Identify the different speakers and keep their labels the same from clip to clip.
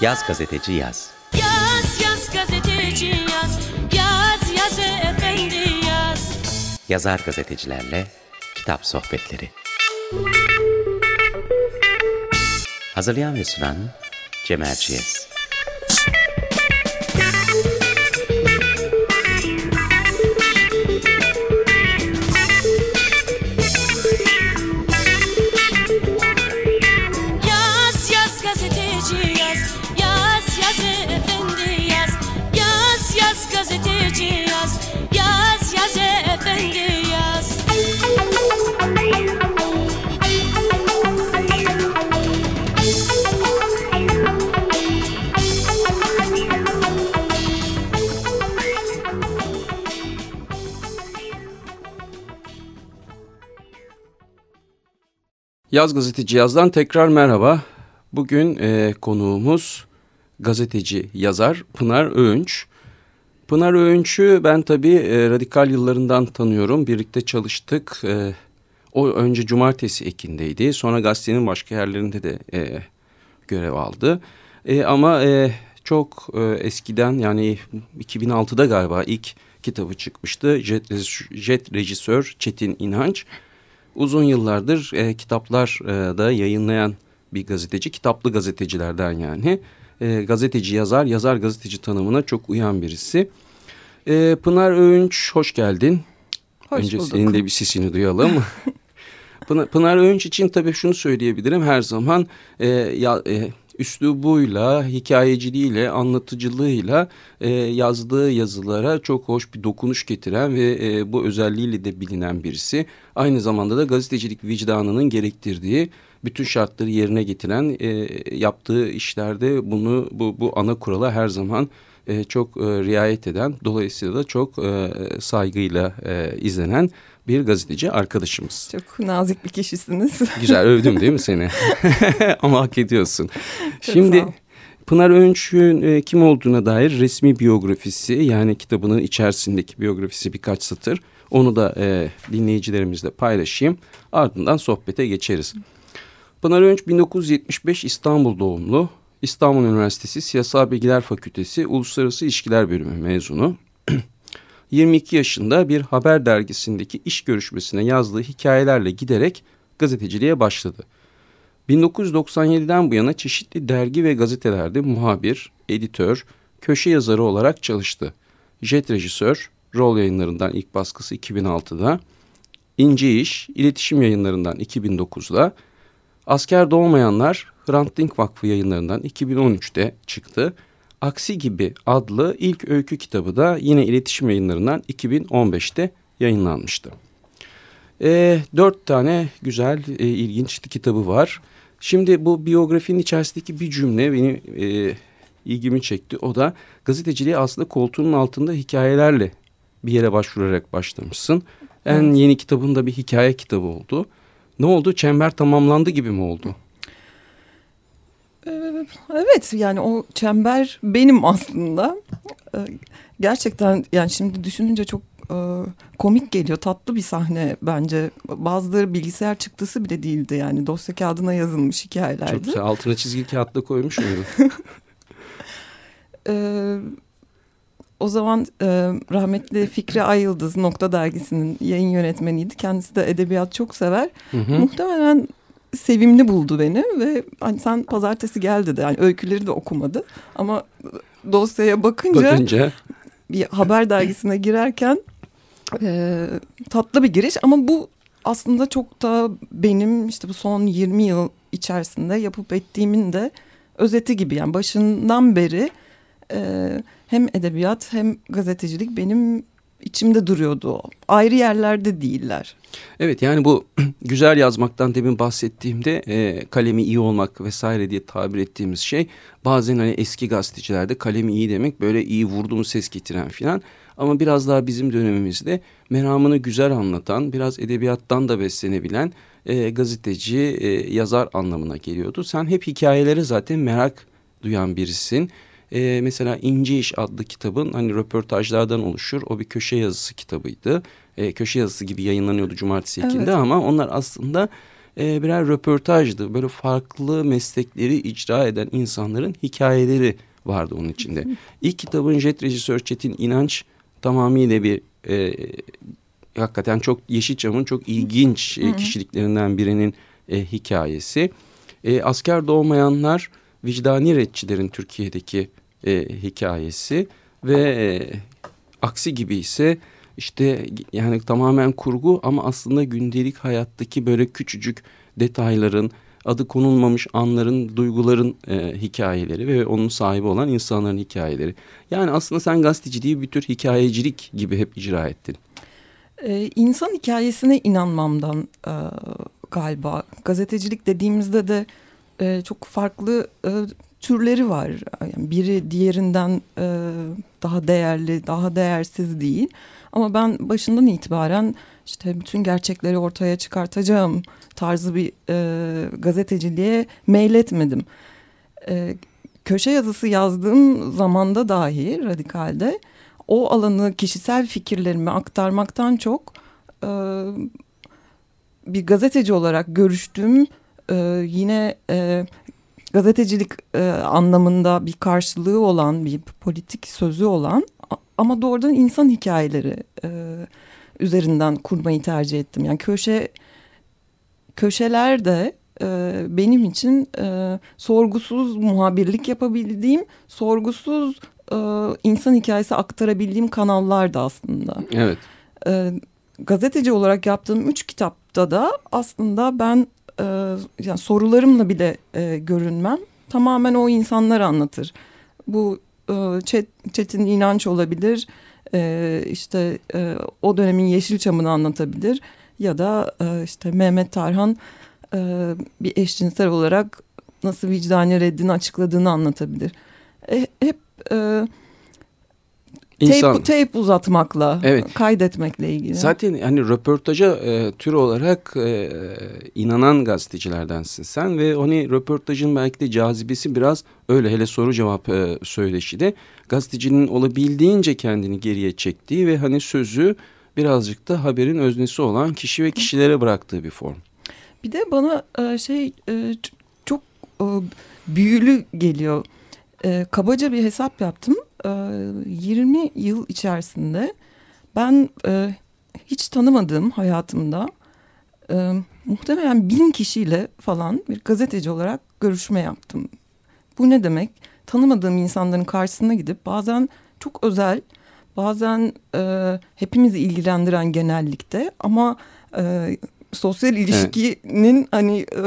Speaker 1: Yaz gazeteci yaz.
Speaker 2: Yaz yaz gazeteci yaz. Yaz yaz efendi yaz.
Speaker 1: Yazar gazetecilerle kitap sohbetleri. Hazırlayan ve sunan Cem Erciyes.
Speaker 2: Yaz Gazeteci
Speaker 3: Yaz'dan tekrar merhaba. Bugün e, konuğumuz gazeteci, yazar Pınar Öğünç. Pınar Öğünç'ü ben tabii e, radikal yıllarından tanıyorum. Birlikte çalıştık. E, o önce Cumartesi ekindeydi. Sonra gazetenin başka yerlerinde de e, görev aldı. E, ama e, çok e, eskiden yani 2006'da galiba ilk kitabı çıkmıştı. Jet, Jet Rejisör Çetin İnanç uzun yıllardır e, kitaplar e, da yayınlayan bir gazeteci. Kitaplı gazetecilerden yani. E, gazeteci yazar, yazar gazeteci tanımına çok uyan birisi. E, Pınar Öğünç hoş geldin.
Speaker 4: Hoş
Speaker 3: Önce
Speaker 4: bulduk.
Speaker 3: senin de bir sesini duyalım. Pınar, Pınar Öğünç için tabii şunu söyleyebilirim. Her zaman e, ya, e, üslubuyla, hikayeciliğiyle, anlatıcılığıyla e, yazdığı yazılara çok hoş bir dokunuş getiren ve e, bu özelliğiyle de bilinen birisi. Aynı zamanda da gazetecilik vicdanının gerektirdiği bütün şartları yerine getiren e, yaptığı işlerde bunu bu, bu ana kurala her zaman e, çok e, riayet eden dolayısıyla da çok e, saygıyla e, izlenen bir gazeteci arkadaşımız.
Speaker 4: Çok nazik bir kişisiniz.
Speaker 3: Güzel övdüm değil mi seni? Ama hak ediyorsun.
Speaker 4: Çok
Speaker 3: Şimdi. Pınar Öğünç'ün e, kim olduğuna dair resmi biyografisi yani kitabının içerisindeki biyografisi birkaç satır. Onu da e, dinleyicilerimizle paylaşayım. Ardından sohbete geçeriz. Pınar Öğünç 1975 İstanbul doğumlu. İstanbul Üniversitesi Siyasal Bilgiler Fakültesi Uluslararası İlişkiler Bölümü mezunu. 22 yaşında bir haber dergisindeki iş görüşmesine yazdığı hikayelerle giderek gazeteciliğe başladı. 1997'den bu yana çeşitli dergi ve gazetelerde muhabir, editör, köşe yazarı olarak çalıştı. Jet rejisör, rol yayınlarından ilk baskısı 2006'da, İnce İş, iletişim yayınlarından 2009'da, Asker Doğmayanlar, Hrant Dink Vakfı yayınlarından 2013'te çıktı. Aksi gibi adlı ilk öykü kitabı da yine iletişim yayınlarından 2015'te yayınlanmıştı. E, dört tane güzel, e, ilginç kitabı var. Şimdi bu biyografinin içerisindeki bir cümle beni e, ilgimi çekti. O da gazeteciliğe aslında koltuğunun altında hikayelerle bir yere başvurarak başlamışsın. En
Speaker 4: Evet.
Speaker 3: yeni kitabında bir hikaye kitabı oldu. Ne oldu? Çember tamamlandı gibi mi oldu?
Speaker 4: Evet yani o çember benim aslında. Ee, Gerçekten yani şimdi düşününce çok e, komik geliyor. Tatlı bir sahne bence. Bazıları bilgisayar çıktısı bile değildi yani. Dosya kağıdına yazılmış
Speaker 3: Çok
Speaker 4: hikayelerdi.
Speaker 3: güzel. Altına çizgi kağıtla koymuş muydun?
Speaker 4: Ee, o zaman e, rahmetli Fikri Ayıldız Nokta Dergisi'nin yayın yönetmeniydi. Kendisi de edebiyat çok sever.
Speaker 3: Hı hı.
Speaker 4: Muhtemelen sevimli buldu beni ve hani sen pazartesi gel dedi. Yani öyküleri de okumadı. Ama dosyaya bakınca,
Speaker 3: Bakınca.
Speaker 4: bir haber dergisine girerken e, tatlı bir giriş. Ama bu aslında çok da benim işte bu son 20 yıl içerisinde yapıp ettiğimin de özeti gibi. Yani başından beri e, hem edebiyat hem gazetecilik benim içimde duruyordu. Ayrı yerlerde değiller.
Speaker 3: Evet yani bu güzel yazmaktan demin bahsettiğimde e, kalemi iyi olmak vesaire diye tabir ettiğimiz şey bazen hani eski gazetecilerde kalemi iyi demek böyle iyi vurdu mu ses getiren filan ama biraz daha bizim dönemimizde meramını güzel anlatan biraz edebiyattan da beslenebilen e, gazeteci e, yazar anlamına geliyordu. Sen hep hikayelere zaten merak duyan birisin. E, mesela İnce İş adlı kitabın hani röportajlardan oluşur. O bir köşe yazısı kitabıydı. E, köşe yazısı gibi yayınlanıyordu cumartesi
Speaker 4: Evet.
Speaker 3: ekinde ama onlar aslında e, birer röportajdı. Böyle farklı meslekleri icra eden insanların hikayeleri vardı onun içinde. İlk kitabın jet rejisör Çetin İnanç tamamıyla bir e, hakikaten çok Yeşilçam'ın çok ilginç e, kişiliklerinden birinin e, hikayesi. E, asker doğmayanlar vicdani retçilerin Türkiye'deki e, hikayesi ve e, aksi gibi ise işte yani tamamen kurgu ama aslında gündelik hayattaki böyle küçücük detayların adı konulmamış anların, duyguların e, hikayeleri ve onun sahibi olan insanların hikayeleri. Yani aslında sen gazeteciliği bir tür hikayecilik gibi hep icra ettin.
Speaker 4: Ee, insan hikayesine inanmamdan e, galiba. Gazetecilik dediğimizde de e, çok farklı e, türleri var. Yani biri diğerinden e, daha değerli, daha değersiz değil. Ama ben başından itibaren işte bütün gerçekleri ortaya çıkartacağım tarzı bir e, gazeteciliğe meyletmedim. E, köşe yazısı yazdığım zamanda dahi Radikal'de o alanı kişisel fikirlerimi aktarmaktan çok e, bir gazeteci olarak görüştüğüm e, yine e, gazetecilik e, anlamında bir karşılığı olan bir politik sözü olan ama doğrudan insan hikayeleri e, üzerinden kurmayı tercih ettim. Yani köşe köşelerde e, benim için e, sorgusuz muhabirlik yapabildiğim, sorgusuz e, insan hikayesi aktarabildiğim kanallar da aslında.
Speaker 3: Evet.
Speaker 4: E, gazeteci olarak yaptığım üç kitapta da aslında ben e, yani sorularımla bile e, görünmem. Tamamen o insanlar anlatır. Bu e, Çet, İnanç olabilir. E, işte e, o dönemin Yeşilçam'ını anlatabilir. Ya da e, işte Mehmet Tarhan e, bir eşcinsel olarak nasıl vicdani reddini açıkladığını anlatabilir. E, hep e,
Speaker 3: İnsan.
Speaker 4: Tape, tape uzatmakla,
Speaker 3: Evet.
Speaker 4: kaydetmekle ilgili.
Speaker 3: Zaten hani röportaja e, tür olarak e, inanan gazetecilerdensin sen ve hani röportajın belki de cazibesi biraz öyle hele soru cevap e, söyleşide gazetecinin olabildiğince kendini geriye çektiği ve hani sözü birazcık da haberin öznesi olan kişi ve kişilere bıraktığı bir form.
Speaker 4: Bir de bana e, şey e, çok e, büyülü geliyor. E, kabaca bir hesap yaptım. E, 20 yıl içerisinde ben e, hiç tanımadığım hayatımda e, muhtemelen bin kişiyle falan bir gazeteci olarak görüşme yaptım. Bu ne demek? Tanımadığım insanların karşısına gidip bazen çok özel, bazen e, hepimizi ilgilendiren genellikte ama e, sosyal ilişkinin hani e,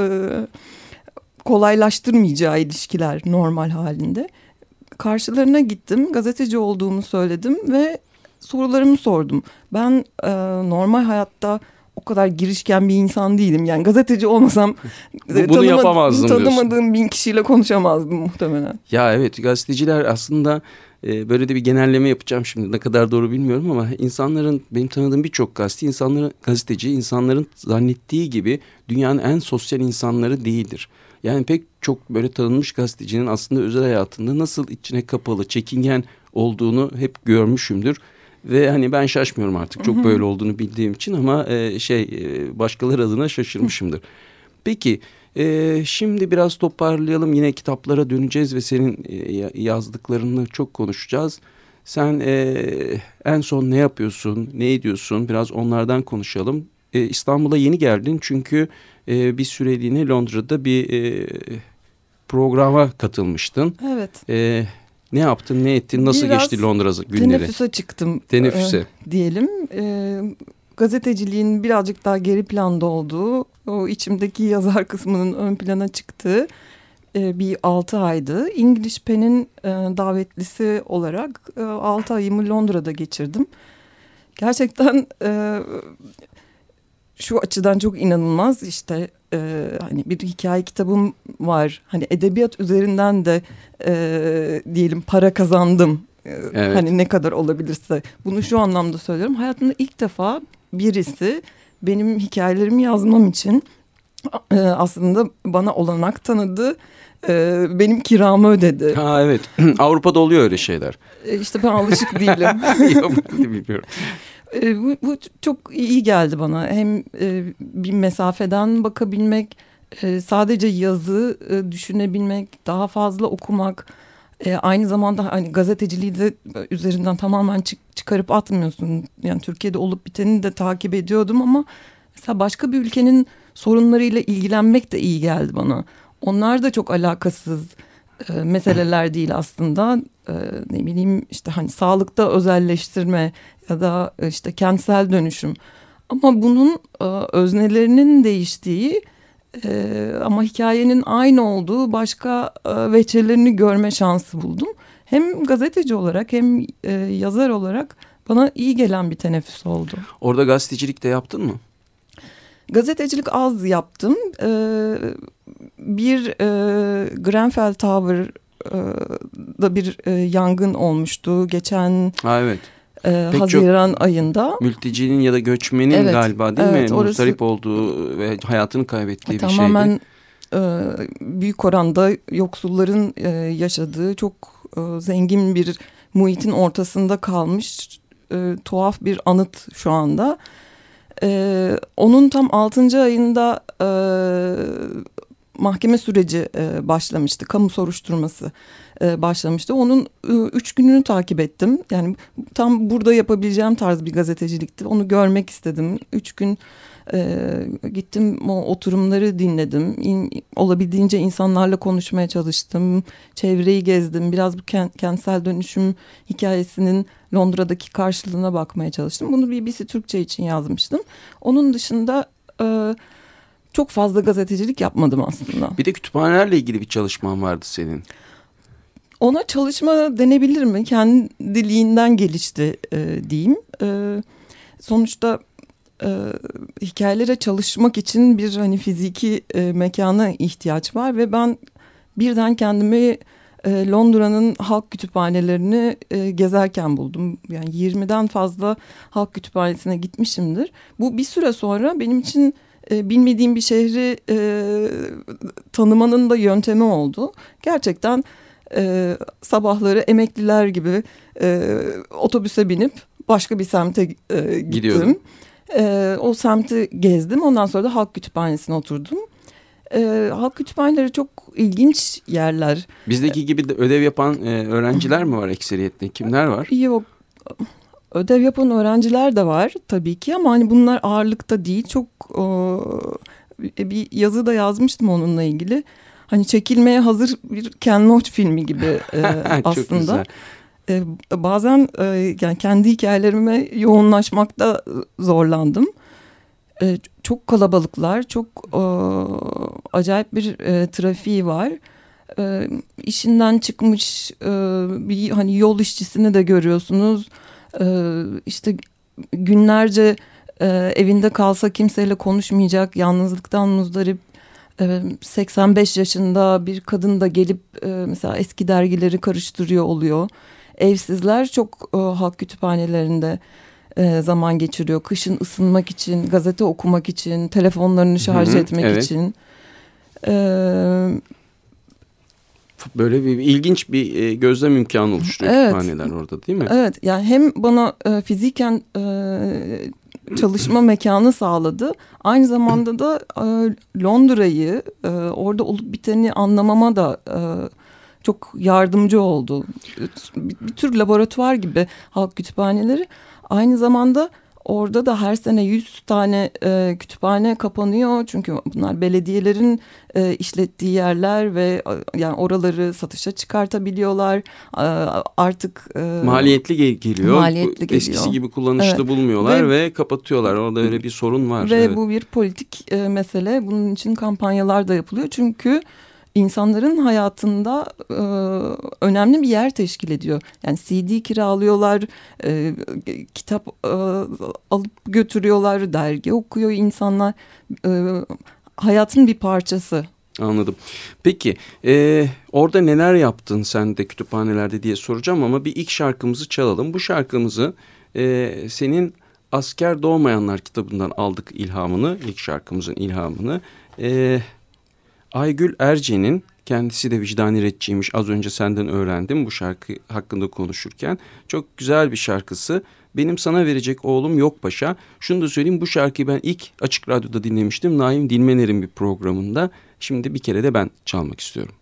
Speaker 4: kolaylaştırmayacağı ilişkiler normal halinde. Karşılarına gittim, gazeteci olduğumu söyledim ve sorularımı sordum. Ben e, normal hayatta o kadar girişken bir insan değilim. Yani gazeteci olmasam
Speaker 3: Bu- bunu
Speaker 4: tanıma-
Speaker 3: yapamazdım diyorsun.
Speaker 4: Tanımadığım bin kişiyle konuşamazdım muhtemelen.
Speaker 3: Ya evet gazeteciler aslında e, böyle de bir genelleme yapacağım şimdi ne kadar doğru bilmiyorum ama insanların benim tanıdığım birçok gazete insanların gazeteci insanların zannettiği gibi dünyanın en sosyal insanları değildir. Yani pek çok böyle tanınmış gazetecinin aslında özel hayatında nasıl içine kapalı, çekingen olduğunu hep görmüşümdür. Ve hani ben şaşmıyorum artık çok böyle olduğunu bildiğim için ama e, şey e, başkaları adına şaşırmışımdır. Peki e, şimdi biraz toparlayalım yine kitaplara döneceğiz ve senin e, ya- yazdıklarını çok konuşacağız. Sen e, en son ne yapıyorsun, ne ediyorsun biraz onlardan konuşalım. E, İstanbul'a yeni geldin çünkü e, bir süreliğine Londra'da bir e, programa katılmıştın.
Speaker 4: Evet.
Speaker 3: E, ne yaptın, ne ettin, nasıl
Speaker 4: Biraz
Speaker 3: geçti Londra günleri?
Speaker 4: Teneffüse çıktım.
Speaker 3: Teneffüse.
Speaker 4: e, diyelim. E, gazeteciliğin birazcık daha geri planda olduğu, o içimdeki yazar kısmının ön plana çıktığı e, bir altı aydı. English Pen'in e, davetlisi olarak e, altı ayımı Londra'da geçirdim. Gerçekten e, şu açıdan çok inanılmaz işte e, hani bir hikaye kitabım var. Hani edebiyat üzerinden de e, diyelim para kazandım. E,
Speaker 3: Evet.
Speaker 4: Hani ne kadar olabilirse. Bunu şu anlamda söylüyorum. Hayatımda ilk defa birisi benim hikayelerimi yazmam için e, aslında bana olanak tanıdı. E, benim kiramı ödedi.
Speaker 3: Ha evet Avrupa'da oluyor öyle şeyler.
Speaker 4: E, işte ben alışık değilim.
Speaker 3: Yok ben de bilmiyorum.
Speaker 4: E, bu, bu çok iyi geldi bana. Hem e, bir mesafeden bakabilmek, e, sadece yazı e, düşünebilmek, daha fazla okumak. E, aynı zamanda hani gazeteciliği de üzerinden tamamen çık, çıkarıp atmıyorsun. Yani Türkiye'de olup biteni de takip ediyordum ama mesela başka bir ülkenin sorunlarıyla ilgilenmek de iyi geldi bana. Onlar da çok alakasız e, meseleler değil aslında. E, ne bileyim işte hani sağlıkta özelleştirme ya da işte kentsel dönüşüm. Ama bunun e, öznelerinin değiştiği e, ama hikayenin aynı olduğu başka e, veçelerini görme şansı buldum. Hem gazeteci olarak hem e, yazar olarak bana iyi gelen bir teneffüs oldu.
Speaker 3: Orada gazetecilik de yaptın mı?
Speaker 4: Gazetecilik az yaptım. Ee, bir e, Grenfell Tower'da bir e, yangın olmuştu geçen
Speaker 3: ha, evet.
Speaker 4: E, Haziran ayında.
Speaker 3: Mültecinin ya da göçmenin evet, galiba değil
Speaker 4: evet,
Speaker 3: mi? Orası, Muzdarip olduğu ve hayatını kaybettiği
Speaker 4: tamamen,
Speaker 3: bir şeydi.
Speaker 4: Tamamen e, büyük oranda yoksulların e, yaşadığı çok e, zengin bir muhitin ortasında kalmış e, tuhaf bir anıt şu anda. Ee, onun tam 6. ayında e, mahkeme süreci e, başlamıştı. Kamu soruşturması e, başlamıştı. Onun e, üç gününü takip ettim. Yani tam burada yapabileceğim tarz bir gazetecilikti. Onu görmek istedim. Üç gün e, gittim o oturumları dinledim. İn, olabildiğince insanlarla konuşmaya çalıştım. Çevreyi gezdim. Biraz bu kent, kentsel dönüşüm hikayesinin Londra'daki karşılığına bakmaya çalıştım. Bunu BBC Türkçe için yazmıştım. Onun dışında çok fazla gazetecilik yapmadım aslında.
Speaker 3: Bir de kütüphanelerle ilgili bir çalışman vardı senin.
Speaker 4: Ona çalışma denebilir mi? Kendiliğinden gelişti e, diyeyim. E, sonuçta e, hikayelere çalışmak için bir hani fiziki e, mekana ihtiyaç var ve ben birden kendimi e, Londra'nın halk kütüphanelerini e, gezerken buldum. Yani 20'den fazla halk kütüphanesine gitmişimdir. Bu bir süre sonra benim için e, bilmediğim bir şehri e, tanımanın da yöntemi oldu. Gerçekten e, sabahları emekliler gibi e, otobüse binip başka bir semte e, gittim. Gidiyordum. E, o semti gezdim. Ondan sonra da halk kütüphanesine oturdum. E, halk kütüphaneleri çok ilginç yerler.
Speaker 3: Bizdeki gibi de ödev yapan e, öğrenciler mi var ekseriyetle? Kimler var?
Speaker 4: Yok. Ödev yapan öğrenciler de var tabii ki ama hani bunlar ağırlıkta değil. Çok e, bir yazı da yazmıştım onunla ilgili. Hani çekilmeye hazır bir Ken Loach filmi gibi e, aslında. E, bazen e, yani kendi hikayelerime yoğunlaşmakta zorlandım. E, çok kalabalıklar, çok e, acayip bir e, trafiği var. E, işinden çıkmış e, bir hani yol işçisini de görüyorsunuz. E, işte günlerce e, evinde kalsa kimseyle konuşmayacak, yalnızlıktan muzdarip 85 yaşında bir kadın da gelip mesela eski dergileri karıştırıyor oluyor. Evsizler çok halk kütüphanelerinde zaman geçiriyor. Kışın ısınmak için, gazete okumak için, telefonlarını şarj Hı -hı, etmek evet. için.
Speaker 3: Böyle bir ilginç bir gözlem imkanı oluşturuyor evet. kütüphaneler orada değil mi?
Speaker 4: Evet yani hem bana fiziken çalışma mekanı sağladı. Aynı zamanda da e, Londra'yı e, orada olup biteni anlamama da e, çok yardımcı oldu. Bir, bir tür laboratuvar gibi halk kütüphaneleri. Aynı zamanda Orada da her sene 100 tane e, kütüphane kapanıyor. Çünkü bunlar belediyelerin e, işlettiği yerler ve e, yani oraları satışa çıkartabiliyorlar. E, artık
Speaker 3: e, maliyetli gel geliyor. Maliyetli geliyor. Eskisi gibi kullanışlı evet. bulmuyorlar ve, ve kapatıyorlar. Orada öyle bir sorun var.
Speaker 4: Ve evet. bu bir politik e, mesele. Bunun için kampanyalar da yapılıyor. Çünkü insanların hayatında e, önemli bir yer teşkil ediyor. Yani CD kiralıyorlar, e, kitap e, alıp götürüyorlar, dergi okuyor insanlar. E, hayatın bir parçası.
Speaker 3: Anladım. Peki e, orada neler yaptın sen de kütüphanelerde diye soracağım ama bir ilk şarkımızı çalalım. Bu şarkımızı e, senin Asker Doğmayanlar kitabından aldık ilhamını, ilk şarkımızın ilhamını. Evet. Aygül Erce'nin kendisi de vicdani retçiymiş. Az önce senden öğrendim bu şarkı hakkında konuşurken. Çok güzel bir şarkısı. Benim sana verecek oğlum yok paşa. Şunu da söyleyeyim bu şarkıyı ben ilk Açık Radyo'da dinlemiştim. Naim Dilmener'in bir programında. Şimdi bir kere de ben çalmak istiyorum.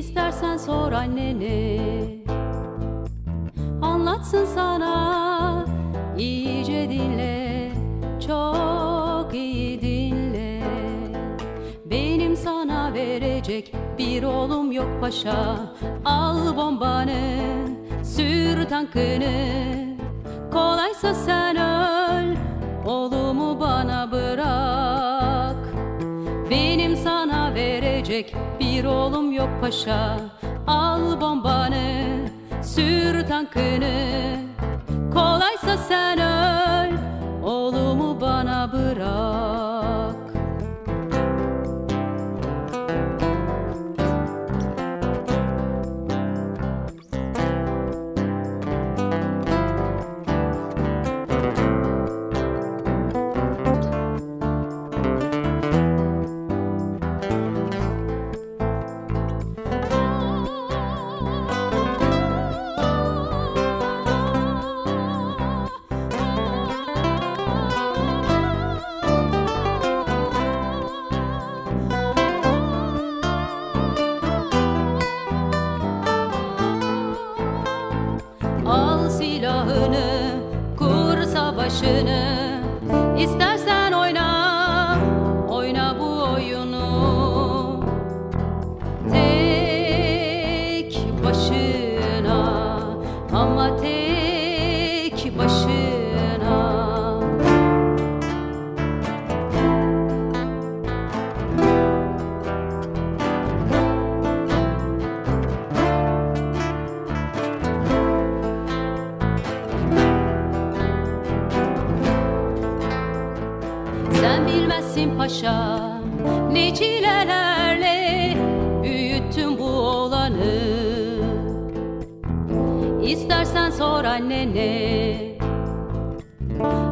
Speaker 2: İstersen sor annene. Anlatsın sana iyice dinle Çok iyi dinle. Benim sana verecek bir oğlum yok paşa. Al bombanı sür tankını. Kolaysa sen öl verecek bir oğlum yok paşa. Al bombanı Sür tankını. Kolaysa sen öl Oğlumu bana bırak schöne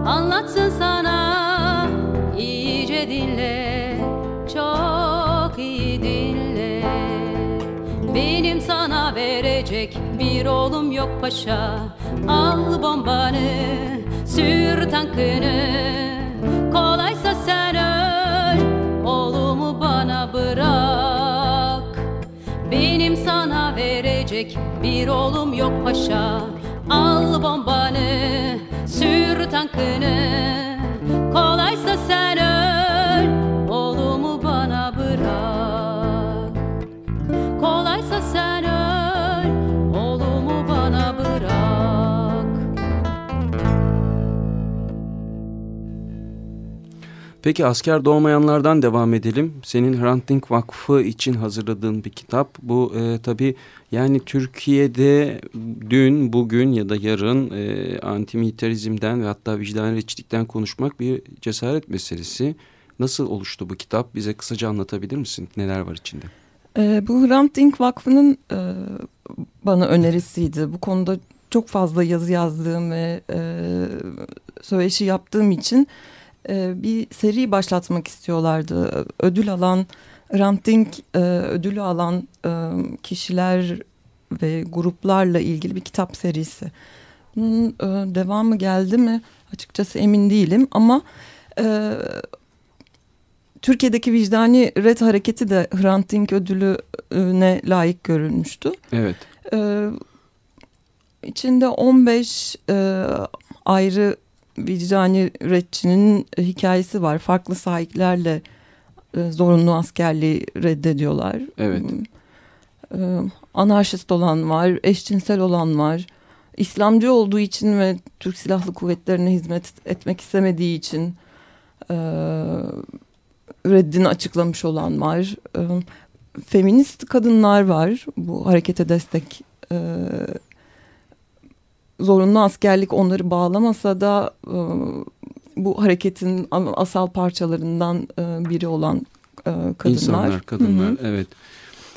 Speaker 2: Anlatsın sana iyice dinle Çok iyi dinle. Benim sana verecek bir oğlum yok paşa. Al bombanı sür tankını. Kolaysa sen öl Oğlumu bana bırak. Benim sana verecek bir oğlum yok paşa Al bombanı Sür tankını. Kolaysa sen öl
Speaker 3: Peki asker doğmayanlardan devam edelim. Senin Hrant Vakfı için hazırladığın bir kitap. Bu e, tabii yani Türkiye'de dün, bugün ya da yarın e, antimilitarizmden ve hatta vicdan reçlikten konuşmak bir cesaret meselesi. Nasıl oluştu bu kitap? Bize kısaca anlatabilir misin? Neler var içinde?
Speaker 4: Ee, bu Hrant Vakfı'nın e, bana önerisiydi. Bu konuda çok fazla yazı yazdığım ve e, söyleşi yaptığım için e, bir seri başlatmak istiyorlardı. Ödül alan, Hrant Dink e, ödülü alan e, kişiler ve gruplarla ilgili bir kitap serisi. Bunun e, devamı geldi mi açıkçası emin değilim ama... E, Türkiye'deki vicdani red hareketi de Hrant Dink ödülüne layık görülmüştü.
Speaker 3: Evet.
Speaker 4: Ee, içinde 15 e, ayrı vicdani redçinin hikayesi var. Farklı sahiplerle e, zorunlu askerliği reddediyorlar.
Speaker 3: Evet.
Speaker 4: Ee, anarşist olan var, eşcinsel olan var. İslamcı olduğu için ve Türk Silahlı Kuvvetleri'ne hizmet etmek istemediği için e, reddini açıklamış olan var. E, feminist kadınlar var bu harekete destek e, zorunlu askerlik onları bağlamasa da e, bu hareketin asal parçalarından e, biri olan e, kadınlar.
Speaker 3: İnsanlar, kadınlar
Speaker 4: Hı hı.
Speaker 3: evet.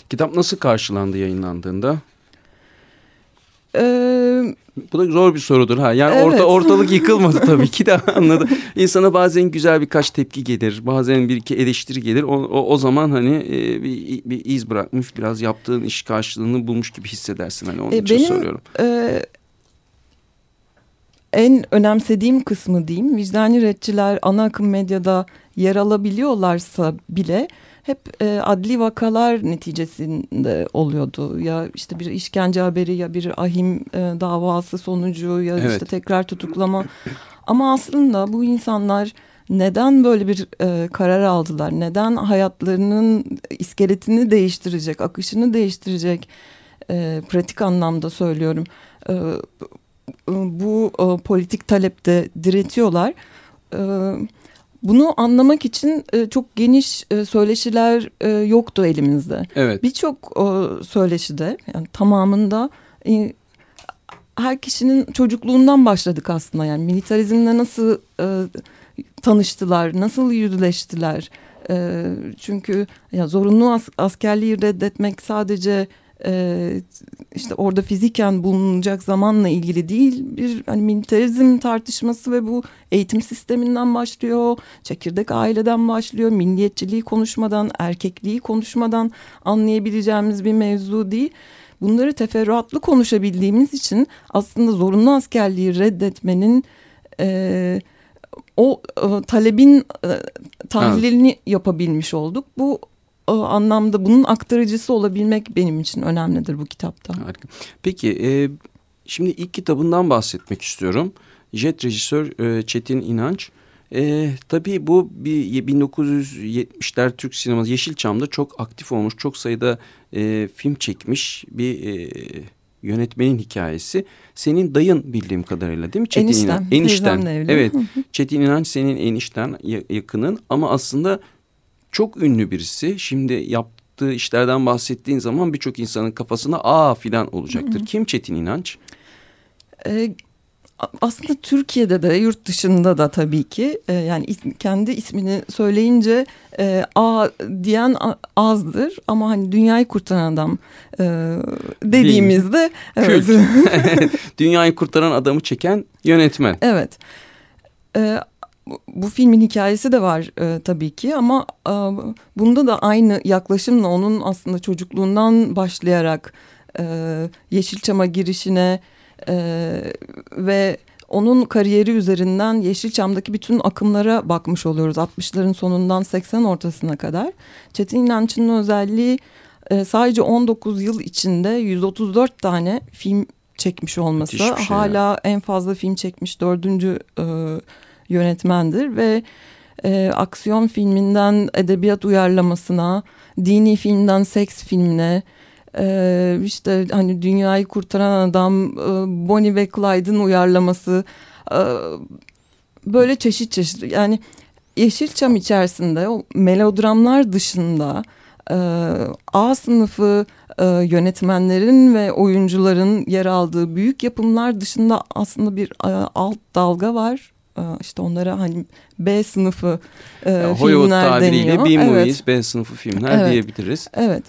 Speaker 3: Kitap nasıl karşılandı yayınlandığında?
Speaker 4: Ee,
Speaker 3: Bu da zor bir sorudur ha. Yani
Speaker 4: Evet.
Speaker 3: orta ortalık yıkılmadı tabii ki de anladım. İnsana bazen güzel birkaç tepki gelir, bazen bir iki eleştiri gelir. O, o, o zaman hani e, bir, bir iz bırakmış, biraz yaptığın iş karşılığını bulmuş gibi hissedersin. Hani onun
Speaker 4: E,
Speaker 3: için
Speaker 4: benim-
Speaker 3: soruyorum.
Speaker 4: e, en önemsediğim kısmı diyeyim vicdani retçiler ana akım medyada yer alabiliyorlarsa bile hep e, adli vakalar neticesinde oluyordu. Ya işte bir işkence haberi ya bir ahim e, davası sonucu ya
Speaker 3: Evet.
Speaker 4: işte tekrar tutuklama. Ama aslında bu insanlar neden böyle bir e, karar aldılar? Neden hayatlarının iskeletini değiştirecek, akışını değiştirecek? E, pratik anlamda söylüyorum. E, bu e, politik talepte diretiyorlar. E, bunu anlamak için e, çok geniş e, söyleşiler e, yoktu elimizde.
Speaker 3: Evet.
Speaker 4: Birçok e, söyleşide yani tamamında e, her kişinin çocukluğundan başladık aslında yani militarizmle nasıl e, tanıştılar, nasıl yüzleştiler. E, çünkü ya zorunlu as- askerliği reddetmek sadece e, işte orada fiziken bulunacak zamanla ilgili değil bir hani militarizm tartışması ve bu eğitim sisteminden başlıyor çekirdek aileden başlıyor milliyetçiliği konuşmadan erkekliği konuşmadan anlayabileceğimiz bir mevzu değil. Bunları teferruatlı konuşabildiğimiz için aslında zorunlu askerliği reddetmenin e, o e, talebin e, tahlilini yapabilmiş olduk. Bu e, anlamda bunun aktarıcısı olabilmek benim için önemlidir bu kitapta.
Speaker 3: Harika. Peki e, şimdi ilk kitabından bahsetmek istiyorum. Jet rejisör e, Çetin İnanç. E, tabii bu bir 1970'ler Türk sineması Yeşilçam'da çok aktif olmuş, çok sayıda e, film çekmiş bir e, yönetmenin hikayesi. Senin dayın bildiğim kadarıyla değil mi Çetin? Enişten.
Speaker 4: teyzemle evli.
Speaker 3: Evet. Çetin İnanç senin enişten ya- yakının ama aslında çok ünlü birisi. Şimdi yaptığı işlerden bahsettiğin zaman birçok insanın kafasına aa filan olacaktır. Kim Çetin İnanç?
Speaker 4: E, a- aslında Türkiye'de de yurt dışında da tabii ki e, yani is- kendi ismini söyleyince e, a diyen azdır ama hani dünyayı kurtaran adam e, dediğimizde evet.
Speaker 3: Dünyayı kurtaran adamı çeken yönetmen.
Speaker 4: Evet. Ee, bu, bu filmin hikayesi de var e, tabii ki ama e, bunda da aynı yaklaşımla onun aslında çocukluğundan başlayarak e, Yeşilçam'a girişine e, ve onun kariyeri üzerinden Yeşilçam'daki bütün akımlara bakmış oluyoruz. 60'ların sonundan 80 ortasına kadar. Çetin İnanç'ın özelliği e, sadece 19 yıl içinde 134 tane film çekmiş olması.
Speaker 3: Şey
Speaker 4: Hala en fazla film çekmiş dördüncü e, yönetmendir ve e, aksiyon filminden edebiyat uyarlamasına, dini filmden seks filmine, e, işte hani dünyayı kurtaran adam, e, Bonnie ve Clyde'ın uyarlaması, e, böyle çeşit çeşit yani Yeşilçam içerisinde o melodramlar dışında e, A sınıfı e, yönetmenlerin ve oyuncuların yer aldığı büyük yapımlar dışında aslında bir e, alt dalga var. E, işte onlara hani B sınıfı e,
Speaker 3: Ya, Hollywood
Speaker 4: filmler
Speaker 3: tabiriyle
Speaker 4: deniyor.
Speaker 3: B movies,
Speaker 4: Evet.
Speaker 3: B sınıfı filmler
Speaker 4: Evet.
Speaker 3: diyebiliriz.
Speaker 4: Evet.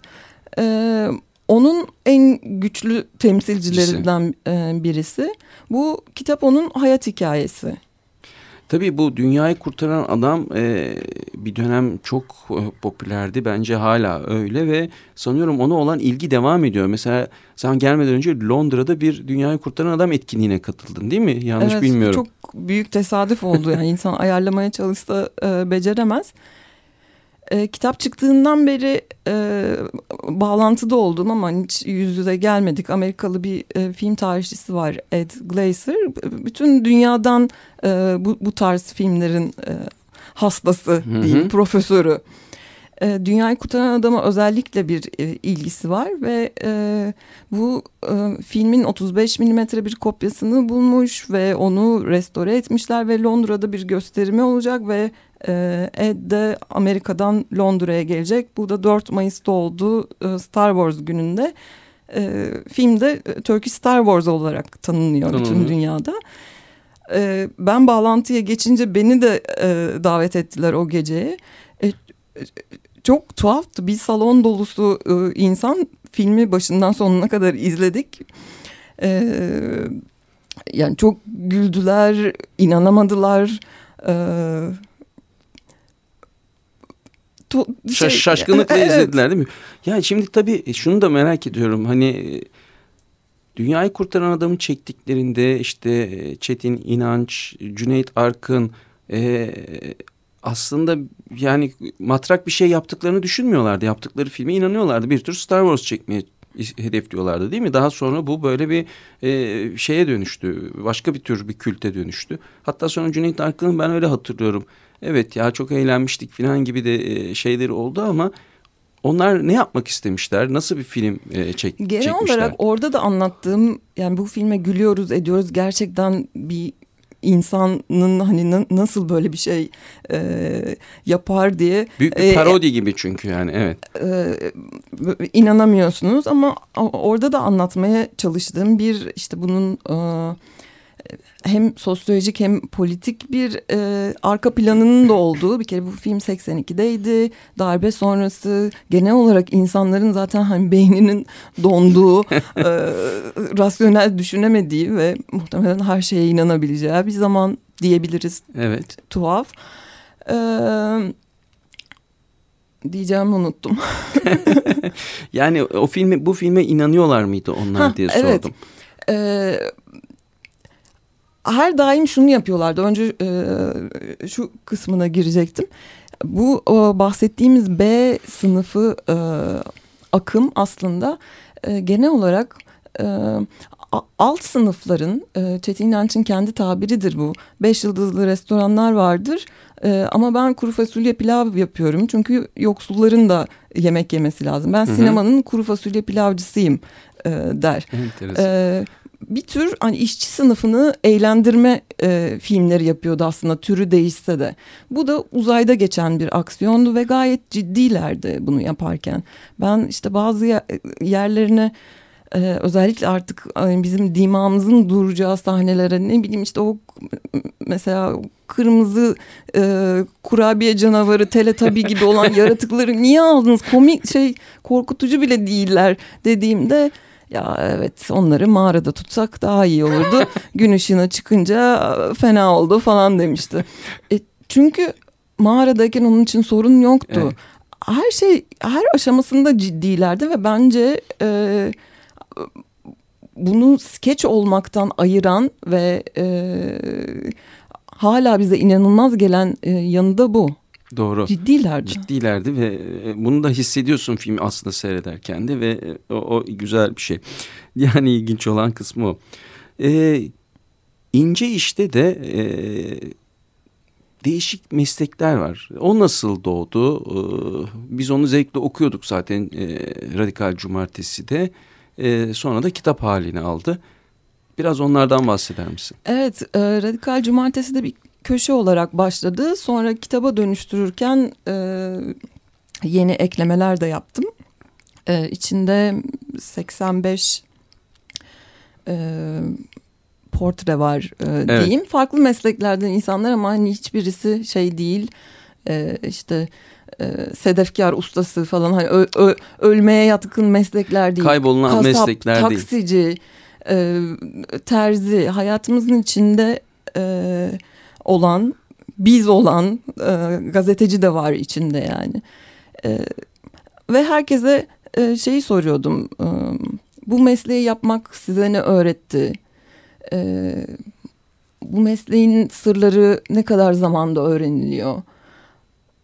Speaker 4: Ee, onun en güçlü temsilcilerinden e, birisi. Bu kitap onun hayat hikayesi.
Speaker 3: Tabii bu dünyayı kurtaran adam e, bir dönem çok e, popülerdi. Bence hala öyle ve sanıyorum ona olan ilgi devam ediyor. Mesela sen gelmeden önce Londra'da bir dünyayı kurtaran adam etkinliğine katıldın değil mi? Yanlış
Speaker 4: evet,
Speaker 3: bilmiyorum.
Speaker 4: Çok büyük tesadüf oldu. Yani insan ayarlamaya çalışsa e, beceremez. E, kitap çıktığından beri e, bağlantıda oldum ama hiç yüz yüze gelmedik. Amerikalı bir e, film tarihçisi var Ed Glazer. B- Bütün dünyadan e, bu, bu tarz filmlerin e, hastası
Speaker 3: Hı hı.
Speaker 4: profesörü. E, Dünyayı Kurtaran Adam'a özellikle bir e, ilgisi var ve e, bu e, filmin 35 milimetre bir kopyasını bulmuş ve onu restore etmişler ve Londra'da bir gösterimi olacak ve e, Ed de Amerika'dan Londra'ya gelecek. Bu da 4 Mayıs'ta olduğu e, Star Wars gününde e, filmde e, Turkish Star Wars olarak tanınıyor bütün dünyada. E, ben bağlantıya geçince beni de e, davet ettiler o geceye. E, e, çok tuhaftı. Bir salon dolusu e, insan filmi başından sonuna kadar izledik. E, yani çok güldüler, inanamadılar. E,
Speaker 3: Şaş-
Speaker 4: şey-
Speaker 3: şaşkınlıkla
Speaker 4: Evet.
Speaker 3: izlediler değil mi? Ya şimdi tabii şunu da merak ediyorum. Hani e, dünyayı kurtaran adamı çektiklerinde işte e, Çetin İnanç, Cüneyt Arkın e, aslında yani matrak bir şey yaptıklarını düşünmüyorlardı. Yaptıkları filme inanıyorlardı. Bir tür Star Wars çekmeye hedefliyorlardı değil mi? Daha sonra bu böyle bir e, şeye dönüştü. Başka bir tür bir külte dönüştü. Hatta sonra Cüneyt Arkın'ın ben öyle hatırlıyorum. Evet ya çok eğlenmiştik falan gibi de e, şeyleri oldu ama onlar ne yapmak istemişler? Nasıl bir film e, çek,
Speaker 4: Genel
Speaker 3: çekmişler?
Speaker 4: olarak orada da anlattığım yani bu filme gülüyoruz ediyoruz gerçekten bir insanın hani na- nasıl böyle bir şey e, yapar diye
Speaker 3: Büyük bir
Speaker 4: e,
Speaker 3: parodi gibi çünkü yani evet.
Speaker 4: e, inanamıyorsunuz ama orada da anlatmaya çalıştığım bir işte bunun e, hem sosyolojik hem politik bir e, arka planının da olduğu bir kere bu film 82'deydi darbe sonrası genel olarak insanların zaten hani beyninin donduğu e, rasyonel düşünemediği ve muhtemelen her şeye inanabileceği bir zaman diyebiliriz
Speaker 3: Evet.
Speaker 4: tuhaf. Ee, diyeceğimi unuttum.
Speaker 3: Yani o filme bu filme inanıyorlar mıydı onlar
Speaker 4: Ha,
Speaker 3: diye
Speaker 4: evet.
Speaker 3: sordum.
Speaker 4: Ee, her daim şunu yapıyorlardı. Önce e, şu kısmına girecektim. Bu o, bahsettiğimiz B sınıfı e, akım aslında e, genel olarak e, alt sınıfların e, Çetin İnanç'ın kendi tabiridir bu. Beş yıldızlı restoranlar vardır. E, ama ben kuru fasulye pilav yapıyorum. Çünkü yoksulların da yemek yemesi lazım. Ben
Speaker 3: hı.
Speaker 4: sinemanın kuru fasulye pilavcısıyım e, der.
Speaker 3: Enteresan.
Speaker 4: Bir tür hani işçi sınıfını eğlendirme e, filmleri yapıyordu aslında türü değişse de. Bu da uzayda geçen bir aksiyondu ve gayet ciddilerdi bunu yaparken. Ben işte bazı ye- yerlerine e, özellikle artık hani bizim dimağımızın duracağı sahnelere ne bileyim işte o mesela kırmızı e, kurabiye canavarı teletabi gibi olan yaratıkları niye aldınız komik şey korkutucu bile değiller dediğimde ya evet onları mağarada tutsak daha iyi olurdu. Gün ışığına çıkınca fena oldu falan demişti. E, çünkü mağaradayken onun için sorun yoktu.
Speaker 3: Evet.
Speaker 4: Her şey her aşamasında ciddilerdi ve bence e, bunu skeç olmaktan ayıran ve e, hala bize inanılmaz gelen e, yanı da bu.
Speaker 3: Doğru.
Speaker 4: Ciddilerdi.
Speaker 3: Ciddilerdi ve e, bunu da hissediyorsun filmi aslında seyrederken de ve e, o, o güzel bir şey. Yani ilginç olan kısmı o. Ee, ince işte de e, değişik meslekler var. O nasıl doğdu? Ee, biz onu zevkle okuyorduk zaten e, Radikal Cumartesi'de. E, sonra da kitap halini aldı. Biraz onlardan bahseder misin?
Speaker 4: Evet, e, Radikal Cumartesi de bir köşe olarak başladı. Sonra kitaba dönüştürürken e, yeni eklemeler de yaptım. E, içinde 85 e, portre var e, diyeyim. Farklı mesleklerden insanlar ama hani hiçbirisi şey değil. E, işte e, sedefkar ustası falan hani ö- ö- ölmeye yatkın meslekler değil.
Speaker 3: Kaybolunan
Speaker 4: Kasap,
Speaker 3: meslekler değil.
Speaker 4: taksici, e, terzi hayatımızın içinde e, olan biz olan e, gazeteci de var içinde yani. E, ve herkese e, şeyi soruyordum. E, bu mesleği yapmak size ne öğretti? E, bu mesleğin sırları ne kadar zamanda öğreniliyor?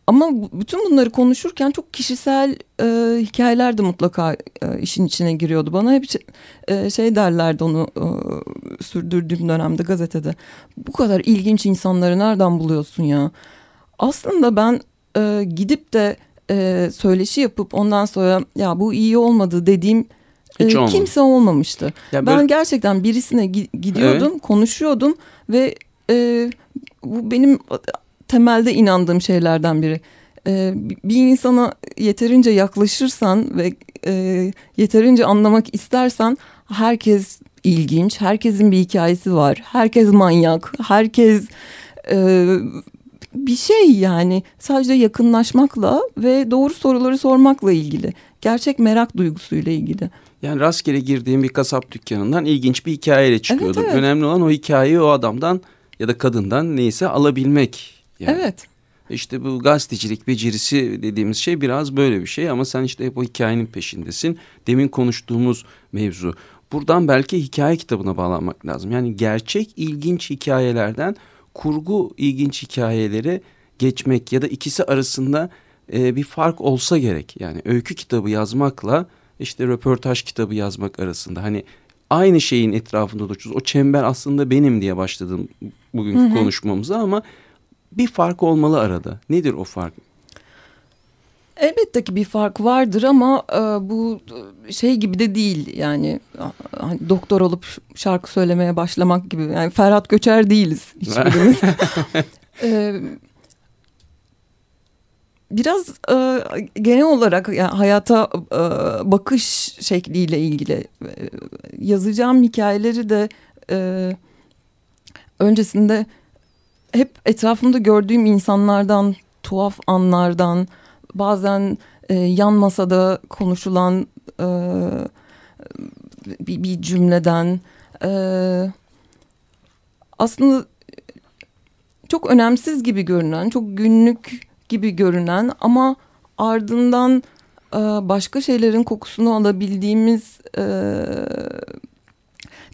Speaker 4: Ama bütün bunları konuşurken çok kişisel e, hikayeler de mutlaka e, işin içine giriyordu. Bana hep şey- e, şey derlerdi onu e, sürdürdüğüm dönemde gazetede. Bu kadar ilginç insanları nereden buluyorsun ya? Aslında ben e, gidip de e, söyleşi yapıp ondan sonra ya bu iyi olmadı dediğim e,
Speaker 3: Hiç olmadı.
Speaker 4: kimse olmamıştı.
Speaker 3: Ya
Speaker 4: Ben
Speaker 3: böyle-
Speaker 4: gerçekten birisine gi- gidiyordum, konuşuyordum ve e, bu benim temelde inandığım şeylerden biri. e, bir insana yeterince yaklaşırsan ve e, yeterince anlamak istersen herkes ilginç, herkesin bir hikayesi var, herkes manyak, herkes e, bir şey yani sadece yakınlaşmakla ve doğru soruları sormakla ilgili. Gerçek merak duygusuyla ilgili.
Speaker 3: Yani rastgele girdiğim bir kasap dükkanından ilginç bir hikayeyle çıkıyordum.
Speaker 4: Evet, evet.
Speaker 3: Önemli olan o hikayeyi o adamdan ya da kadından neyse alabilmek. Yani.
Speaker 4: Evet.
Speaker 3: İşte bu gazetecilik becerisi dediğimiz şey biraz böyle bir şey ama sen işte hep o hikayenin peşindesin. Demin konuştuğumuz mevzu. Buradan belki hikaye kitabına bağlanmak lazım. Yani gerçek ilginç hikayelerden kurgu ilginç hikayelere geçmek ya da ikisi arasında e, bir fark olsa gerek. Yani öykü kitabı yazmakla işte röportaj kitabı yazmak arasında hani aynı şeyin etrafında dolaşıyoruz. O çember aslında benim diye başladım bugünkü
Speaker 4: Hı hı.
Speaker 3: konuşmamıza ama bir fark olmalı arada. Nedir o fark?
Speaker 4: Elbette ki bir fark vardır ama e, bu şey gibi de değil yani hani doktor olup şarkı söylemeye başlamak gibi yani Ferhat Göçer değiliz hiçbirimiz. E, biraz e, genel olarak yani hayata e, bakış şekliyle ilgili E, yazacağım hikayeleri de e, öncesinde hep etrafımda gördüğüm insanlardan tuhaf anlardan bazen e, yan masada konuşulan e, bir, bir cümleden e, aslında çok önemsiz gibi görünen, çok günlük gibi görünen ama ardından e, başka şeylerin kokusunu alabildiğimiz e,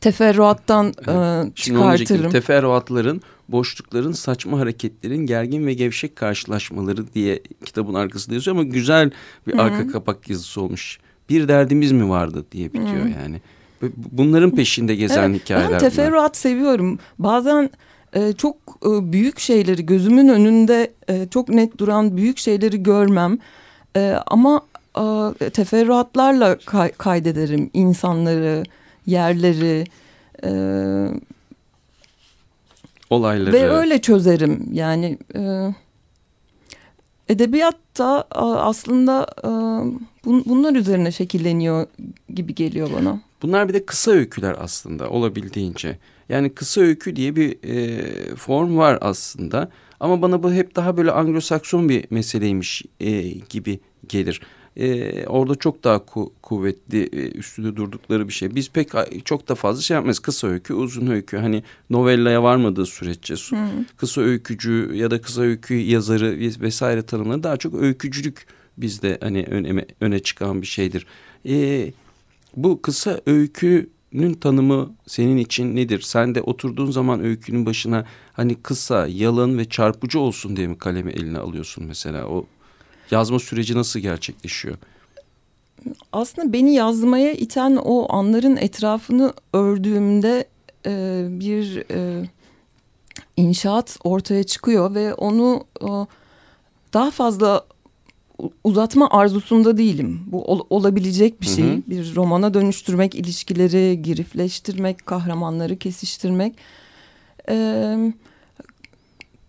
Speaker 4: teferruattan e,
Speaker 3: onu diyecektim.
Speaker 4: çıkartırım.
Speaker 3: Teferruatların, boşlukların, saçma hareketlerin, gergin ve gevşek karşılaşmaları diye kitabın arkasında yazıyor ama güzel bir
Speaker 4: Hı hı.
Speaker 3: arka kapak yazısı olmuş. Bir derdimiz mi vardı diye bitiyor yani. Bu- Bunların peşinde gezen
Speaker 4: Evet,
Speaker 3: hikayeler
Speaker 4: Ben
Speaker 3: bunlar.
Speaker 4: teferruat seviyorum. Bazen e, çok e, büyük şeyleri gözümün önünde e, çok net duran büyük şeyleri görmem. E, ama e, teferruatlarla kay- kaydederim insanları, yerleri. e,
Speaker 3: Olayları.
Speaker 4: ve öyle çözerim. Yani e, edebiyatta a, aslında e, bun- bunlar üzerine şekilleniyor gibi geliyor bana.
Speaker 3: Bunlar bir de kısa öyküler aslında olabildiğince. Yani kısa öykü diye bir e, form var aslında. Ama bana bu hep daha böyle Anglo-Sakson bir meseleymiş e, gibi gelir. E, orada çok daha ku- kuvvetli e, üstünde durdukları bir şey. Biz pek çok da fazla şey yapmayız. Kısa öykü, uzun öykü. Hani novellaya varmadığı süreççe su- kısa öykücü ya da kısa öykü yazarı ves- vesaire tanımları daha çok öykücülük bizde hani öne, öne çıkan bir şeydir. E, bu kısa öykünün tanımı senin için nedir? Sen de oturduğun zaman öykünün başına hani kısa, yalın ve çarpıcı olsun diye mi kalemi eline alıyorsun mesela? O yazma süreci nasıl gerçekleşiyor?
Speaker 4: aslında beni yazmaya iten o anların etrafını ördüğümde e, bir e, inşaat ortaya çıkıyor ve onu e, daha fazla uzatma arzusunda değilim. Bu ol- olabilecek bir şey.
Speaker 3: Hı hı.
Speaker 4: Bir romana dönüştürmek, ilişkileri girifleştirmek, kahramanları kesiştirmek. E,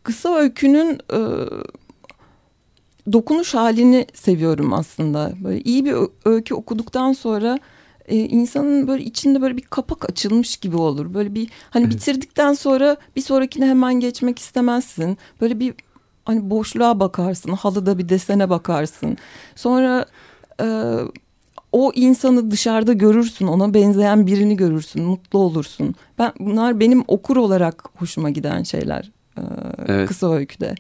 Speaker 4: kısa öykünün e, dokunuş halini seviyorum aslında. Böyle iyi bir öykü okuduktan sonra e, insanın böyle içinde böyle bir kapak açılmış gibi olur. Böyle bir hani bitirdikten sonra bir sonrakine hemen geçmek istemezsin. Böyle bir hani boşluğa bakarsın, halıda bir desene bakarsın. Sonra e, o insanı dışarıda görürsün, ona benzeyen birini görürsün, mutlu olursun. Ben bunlar benim okur olarak hoşuma giden şeyler e,
Speaker 3: Evet.
Speaker 4: kısa öyküde.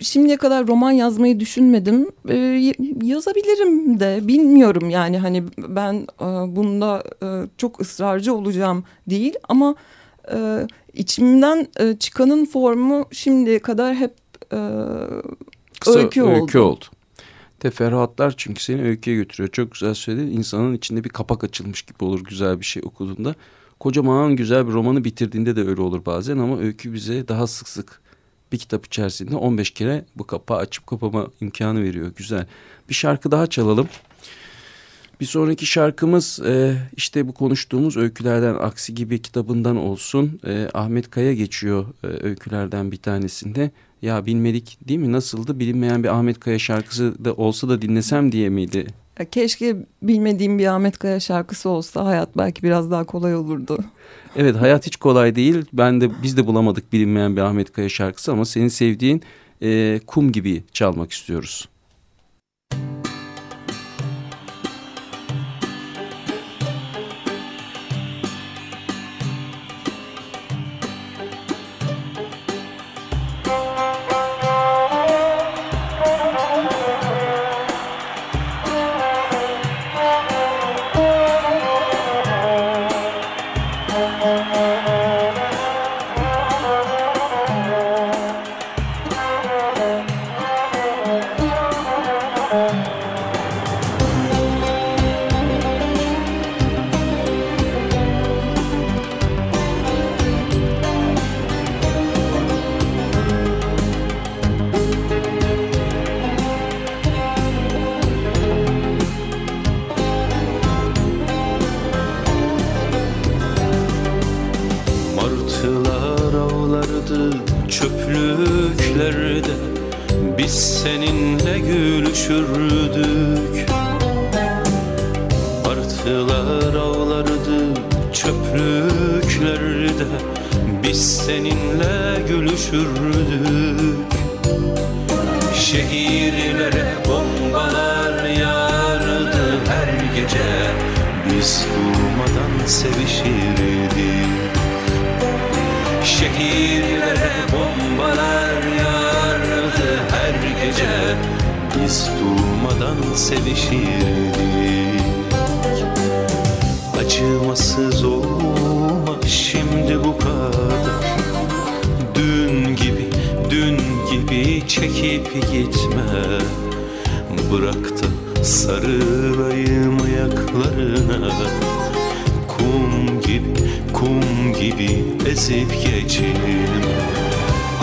Speaker 4: Şimdiye kadar roman yazmayı düşünmedim. Y- yazabilirim de bilmiyorum yani hani ben e, bunda e, çok ısrarcı olacağım değil ama e, içimden e, çıkanın formu şimdiye kadar hep e,
Speaker 3: Kısa
Speaker 4: öykü, oldu.
Speaker 3: oldu. Teferruatlar çünkü seni öyküye götürüyor. Çok güzel söyledin. İnsanın içinde bir kapak açılmış gibi olur güzel bir şey okuduğunda. Kocaman güzel bir romanı bitirdiğinde de öyle olur bazen ama öykü bize daha sık sık bir kitap içerisinde 15 kere bu kapağı açıp kapama imkanı veriyor. Güzel. Bir şarkı daha çalalım. Bir sonraki şarkımız e, işte bu konuştuğumuz Öykülerden Aksi gibi kitabından olsun. E, Ahmet Kaya geçiyor e, öykülerden bir tanesinde. Ya bilmedik değil mi nasıldı bilinmeyen bir Ahmet Kaya şarkısı da olsa da dinlesem diye miydi?
Speaker 4: Keşke bilmediğim bir Ahmet Kaya şarkısı olsa hayat belki biraz daha kolay olurdu.
Speaker 3: Evet hayat hiç kolay değil. Ben de biz de bulamadık bilinmeyen bir Ahmet Kaya şarkısı ama senin sevdiğin e, kum gibi çalmak istiyoruz.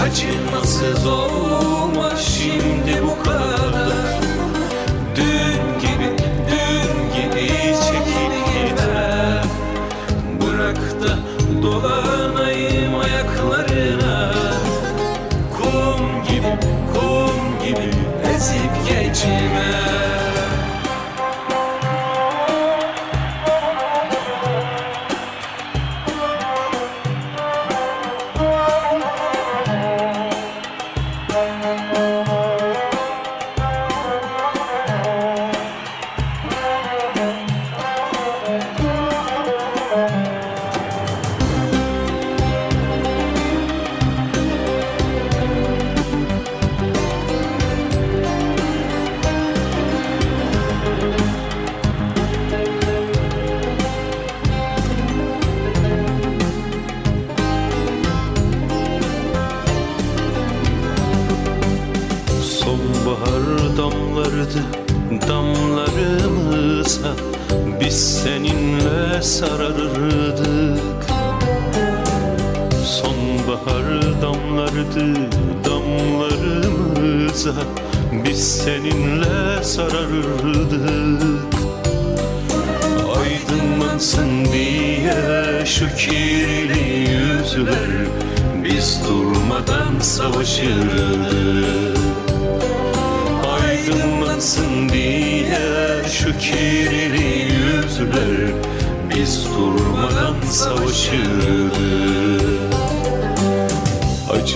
Speaker 5: acımasız olma şimdi bu kadar.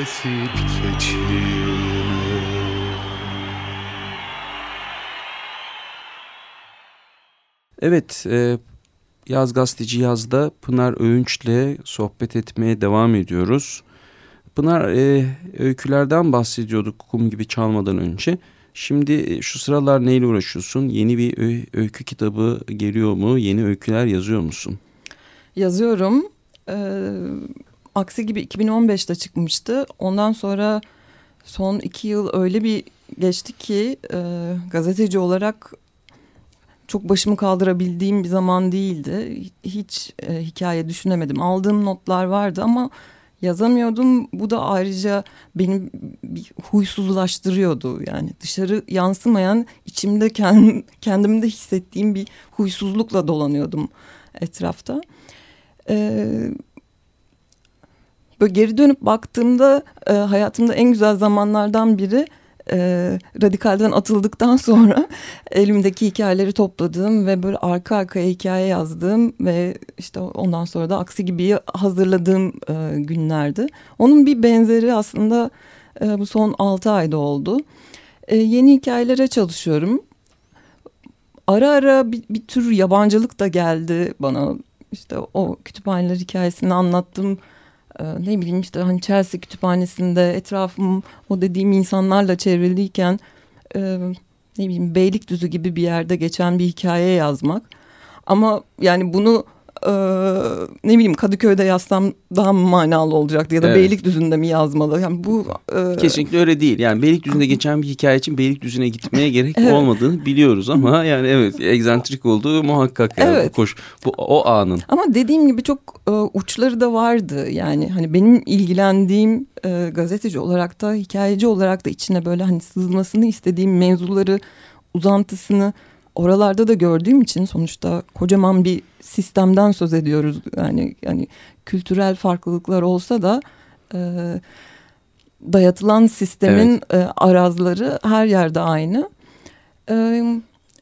Speaker 5: Esip geçir
Speaker 3: Evet, e, Yaz Gazeteci Yaz'da Pınar Öğünç'le sohbet etmeye devam ediyoruz. Pınar e, öykülerden bahsediyorduk kum gibi çalmadan önce. Şimdi e, şu sıralar neyle uğraşıyorsun? Yeni bir öy- öykü kitabı geliyor mu? Yeni öyküler yazıyor musun?
Speaker 4: Yazıyorum. Ee, aksi gibi 2015'te çıkmıştı. Ondan sonra son iki yıl öyle bir geçti ki e, gazeteci olarak çok başımı kaldırabildiğim bir zaman değildi. Hiç e, hikaye düşünemedim. Aldığım notlar vardı ama yazamıyordum. Bu da ayrıca beni bir huysuzlaştırıyordu. Yani dışarı yansımayan içimde kend, kendimde hissettiğim bir huysuzlukla dolanıyordum etrafta. Ee, böyle geri dönüp baktığımda e, hayatımda en güzel zamanlardan biri e, radikalden atıldıktan sonra elimdeki hikayeleri topladığım ve böyle arka arkaya hikaye yazdığım ve işte ondan sonra da aksi gibi hazırladığım e, günlerdi. Onun bir benzeri aslında e, bu son altı ayda oldu. E, yeni hikayelere çalışıyorum. Ara ara bir, bir tür yabancılık da geldi bana. İşte o kütüphaneler hikayesini anlattım. Ee, ne bileyim işte hani Chelsea kütüphanesinde etrafım o dediğim insanlarla çevriliyken e, ne bileyim Beylikdüzü gibi bir yerde geçen bir hikaye yazmak. Ama yani bunu e, ne bileyim Kadıköy'de yazsam daha mı manalı olacaktı ya da
Speaker 3: Evet.
Speaker 4: Beylikdüzü'nde mi yazmalı? Yani bu e,
Speaker 3: Kesinlikle öyle değil. Yani Beylikdüzü'nde geçen bir hikaye için Beylikdüzü'ne gitmeye gerek
Speaker 4: Evet.
Speaker 3: olmadığını biliyoruz ama yani evet egzantrik olduğu muhakkak. Yani
Speaker 4: Evet.
Speaker 3: Koş, bu o anın.
Speaker 4: Ama dediğim gibi çok e, uçları da vardı. Yani hani benim ilgilendiğim e, gazeteci olarak da hikayeci olarak da içine böyle hani sızmasını istediğim mevzuları uzantısını oralarda da gördüğüm için sonuçta kocaman bir sistemden söz ediyoruz. Yani yani kültürel farklılıklar olsa da e, dayatılan sistemin e, arazları her yerde aynı. E,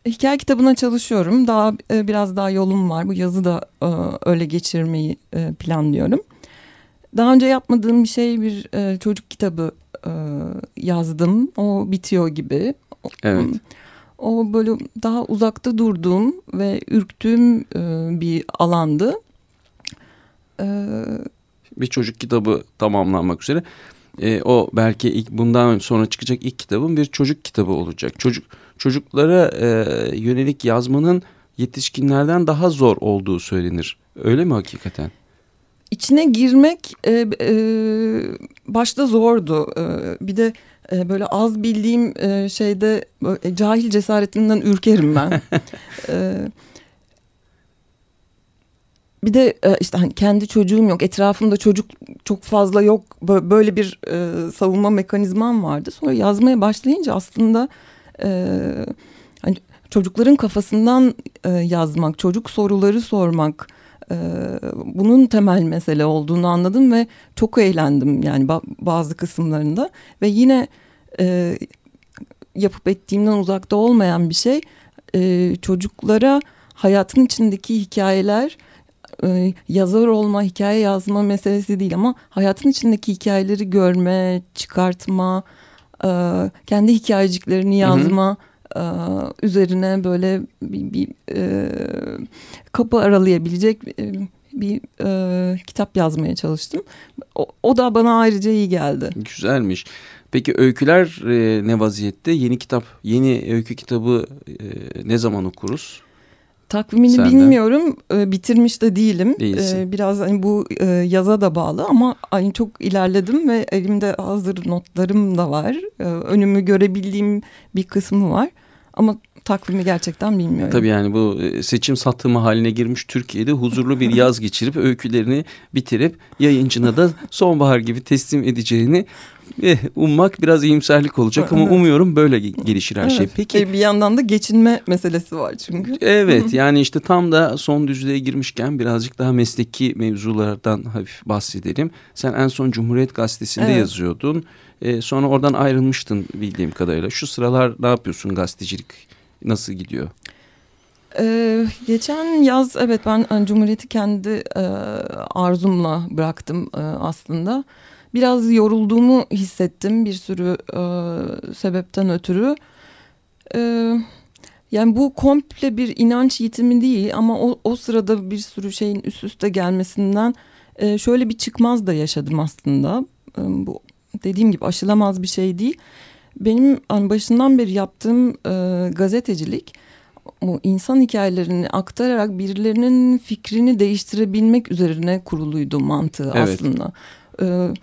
Speaker 4: hikaye kitabına çalışıyorum. Daha e, biraz daha yolum var. Bu yazı da e, öyle geçirmeyi e, planlıyorum. Daha önce yapmadığım bir şey bir e, çocuk kitabı e, yazdım. O bitiyor gibi.
Speaker 3: Evet.
Speaker 4: O böyle daha uzakta durduğum ve ürktüğüm e, bir alandı. E,
Speaker 3: bir çocuk kitabı tamamlanmak üzere. E, o belki ilk bundan sonra çıkacak ilk kitabın bir çocuk kitabı olacak. Çocuk çocuklara e, yönelik yazmanın yetişkinlerden daha zor olduğu söylenir. Öyle mi hakikaten?
Speaker 4: içine girmek e, e, başta zordu. E, bir de e, böyle az bildiğim e, şeyde böyle, cahil cesaretinden ürkerim ben. e, bir de e, işte hani kendi çocuğum yok, etrafımda çocuk çok fazla yok. Bö- Böyle bir e, savunma mekanizmam vardı. Sonra yazmaya başlayınca aslında e, hani çocukların kafasından e, yazmak, çocuk soruları sormak, e, bunun temel mesele olduğunu anladım ve çok eğlendim yani ba- bazı kısımlarında. Ve yine e, yapıp ettiğimden uzakta olmayan bir şey e, çocuklara hayatın içindeki hikayeler e, yazar olma, hikaye yazma meselesi değil ama hayatın içindeki hikayeleri görme, çıkartma, e, kendi hikayeciklerini yazma e, üzerine böyle bir, bir e, kapı aralayabilecek e, bir e, kitap yazmaya çalıştım. O, o da bana ayrıca iyi geldi.
Speaker 3: Güzelmiş. Peki öyküler e, ne vaziyette? Yeni kitap, yeni öykü kitabı e, ne zaman okuruz?
Speaker 4: Takvimini
Speaker 3: Senden.
Speaker 4: bilmiyorum, e, bitirmiş de değilim. E, biraz hani bu e, yaza da bağlı ama hani çok ilerledim ve elimde hazır notlarım da var. E, önümü görebildiğim bir kısmı var. Ama takvimi gerçekten bilmiyorum.
Speaker 3: Tabii yani bu e, seçim satımı haline girmiş Türkiye'de huzurlu bir yaz geçirip öykülerini bitirip yayıncına da sonbahar gibi teslim edeceğini eh, ummak biraz iyimserlik olacak ama
Speaker 4: Evet.
Speaker 3: umuyorum böyle ge- gelişir her şey.
Speaker 4: Evet.
Speaker 3: Peki
Speaker 4: E, bir yandan da geçinme meselesi var çünkü.
Speaker 3: evet yani işte tam da son düzlüğe girmişken birazcık daha mesleki mevzulardan hafif bahsedelim. Sen en son Cumhuriyet Gazetesi'nde
Speaker 4: Evet.
Speaker 3: yazıyordun. E, sonra oradan ayrılmıştın bildiğim kadarıyla. Şu sıralar ne yapıyorsun gazetecilik nasıl gidiyor?
Speaker 4: Ee, geçen yaz evet ben e, Cumhuriyet'i kendi e, arzumla bıraktım e, aslında. Biraz yorulduğumu hissettim bir sürü e, sebepten ötürü. E, Yani bu komple bir inanç yitimi değil ama o, o sırada bir sürü şeyin üst üste gelmesinden e, şöyle bir çıkmaz da yaşadım aslında. E, bu dediğim gibi aşılamaz bir şey değil. Benim hani başından beri yaptığım e, gazetecilik bu insan hikayelerini aktararak birilerinin fikrini değiştirebilmek üzerine kuruluydu mantığı
Speaker 3: Evet.
Speaker 4: aslında. E,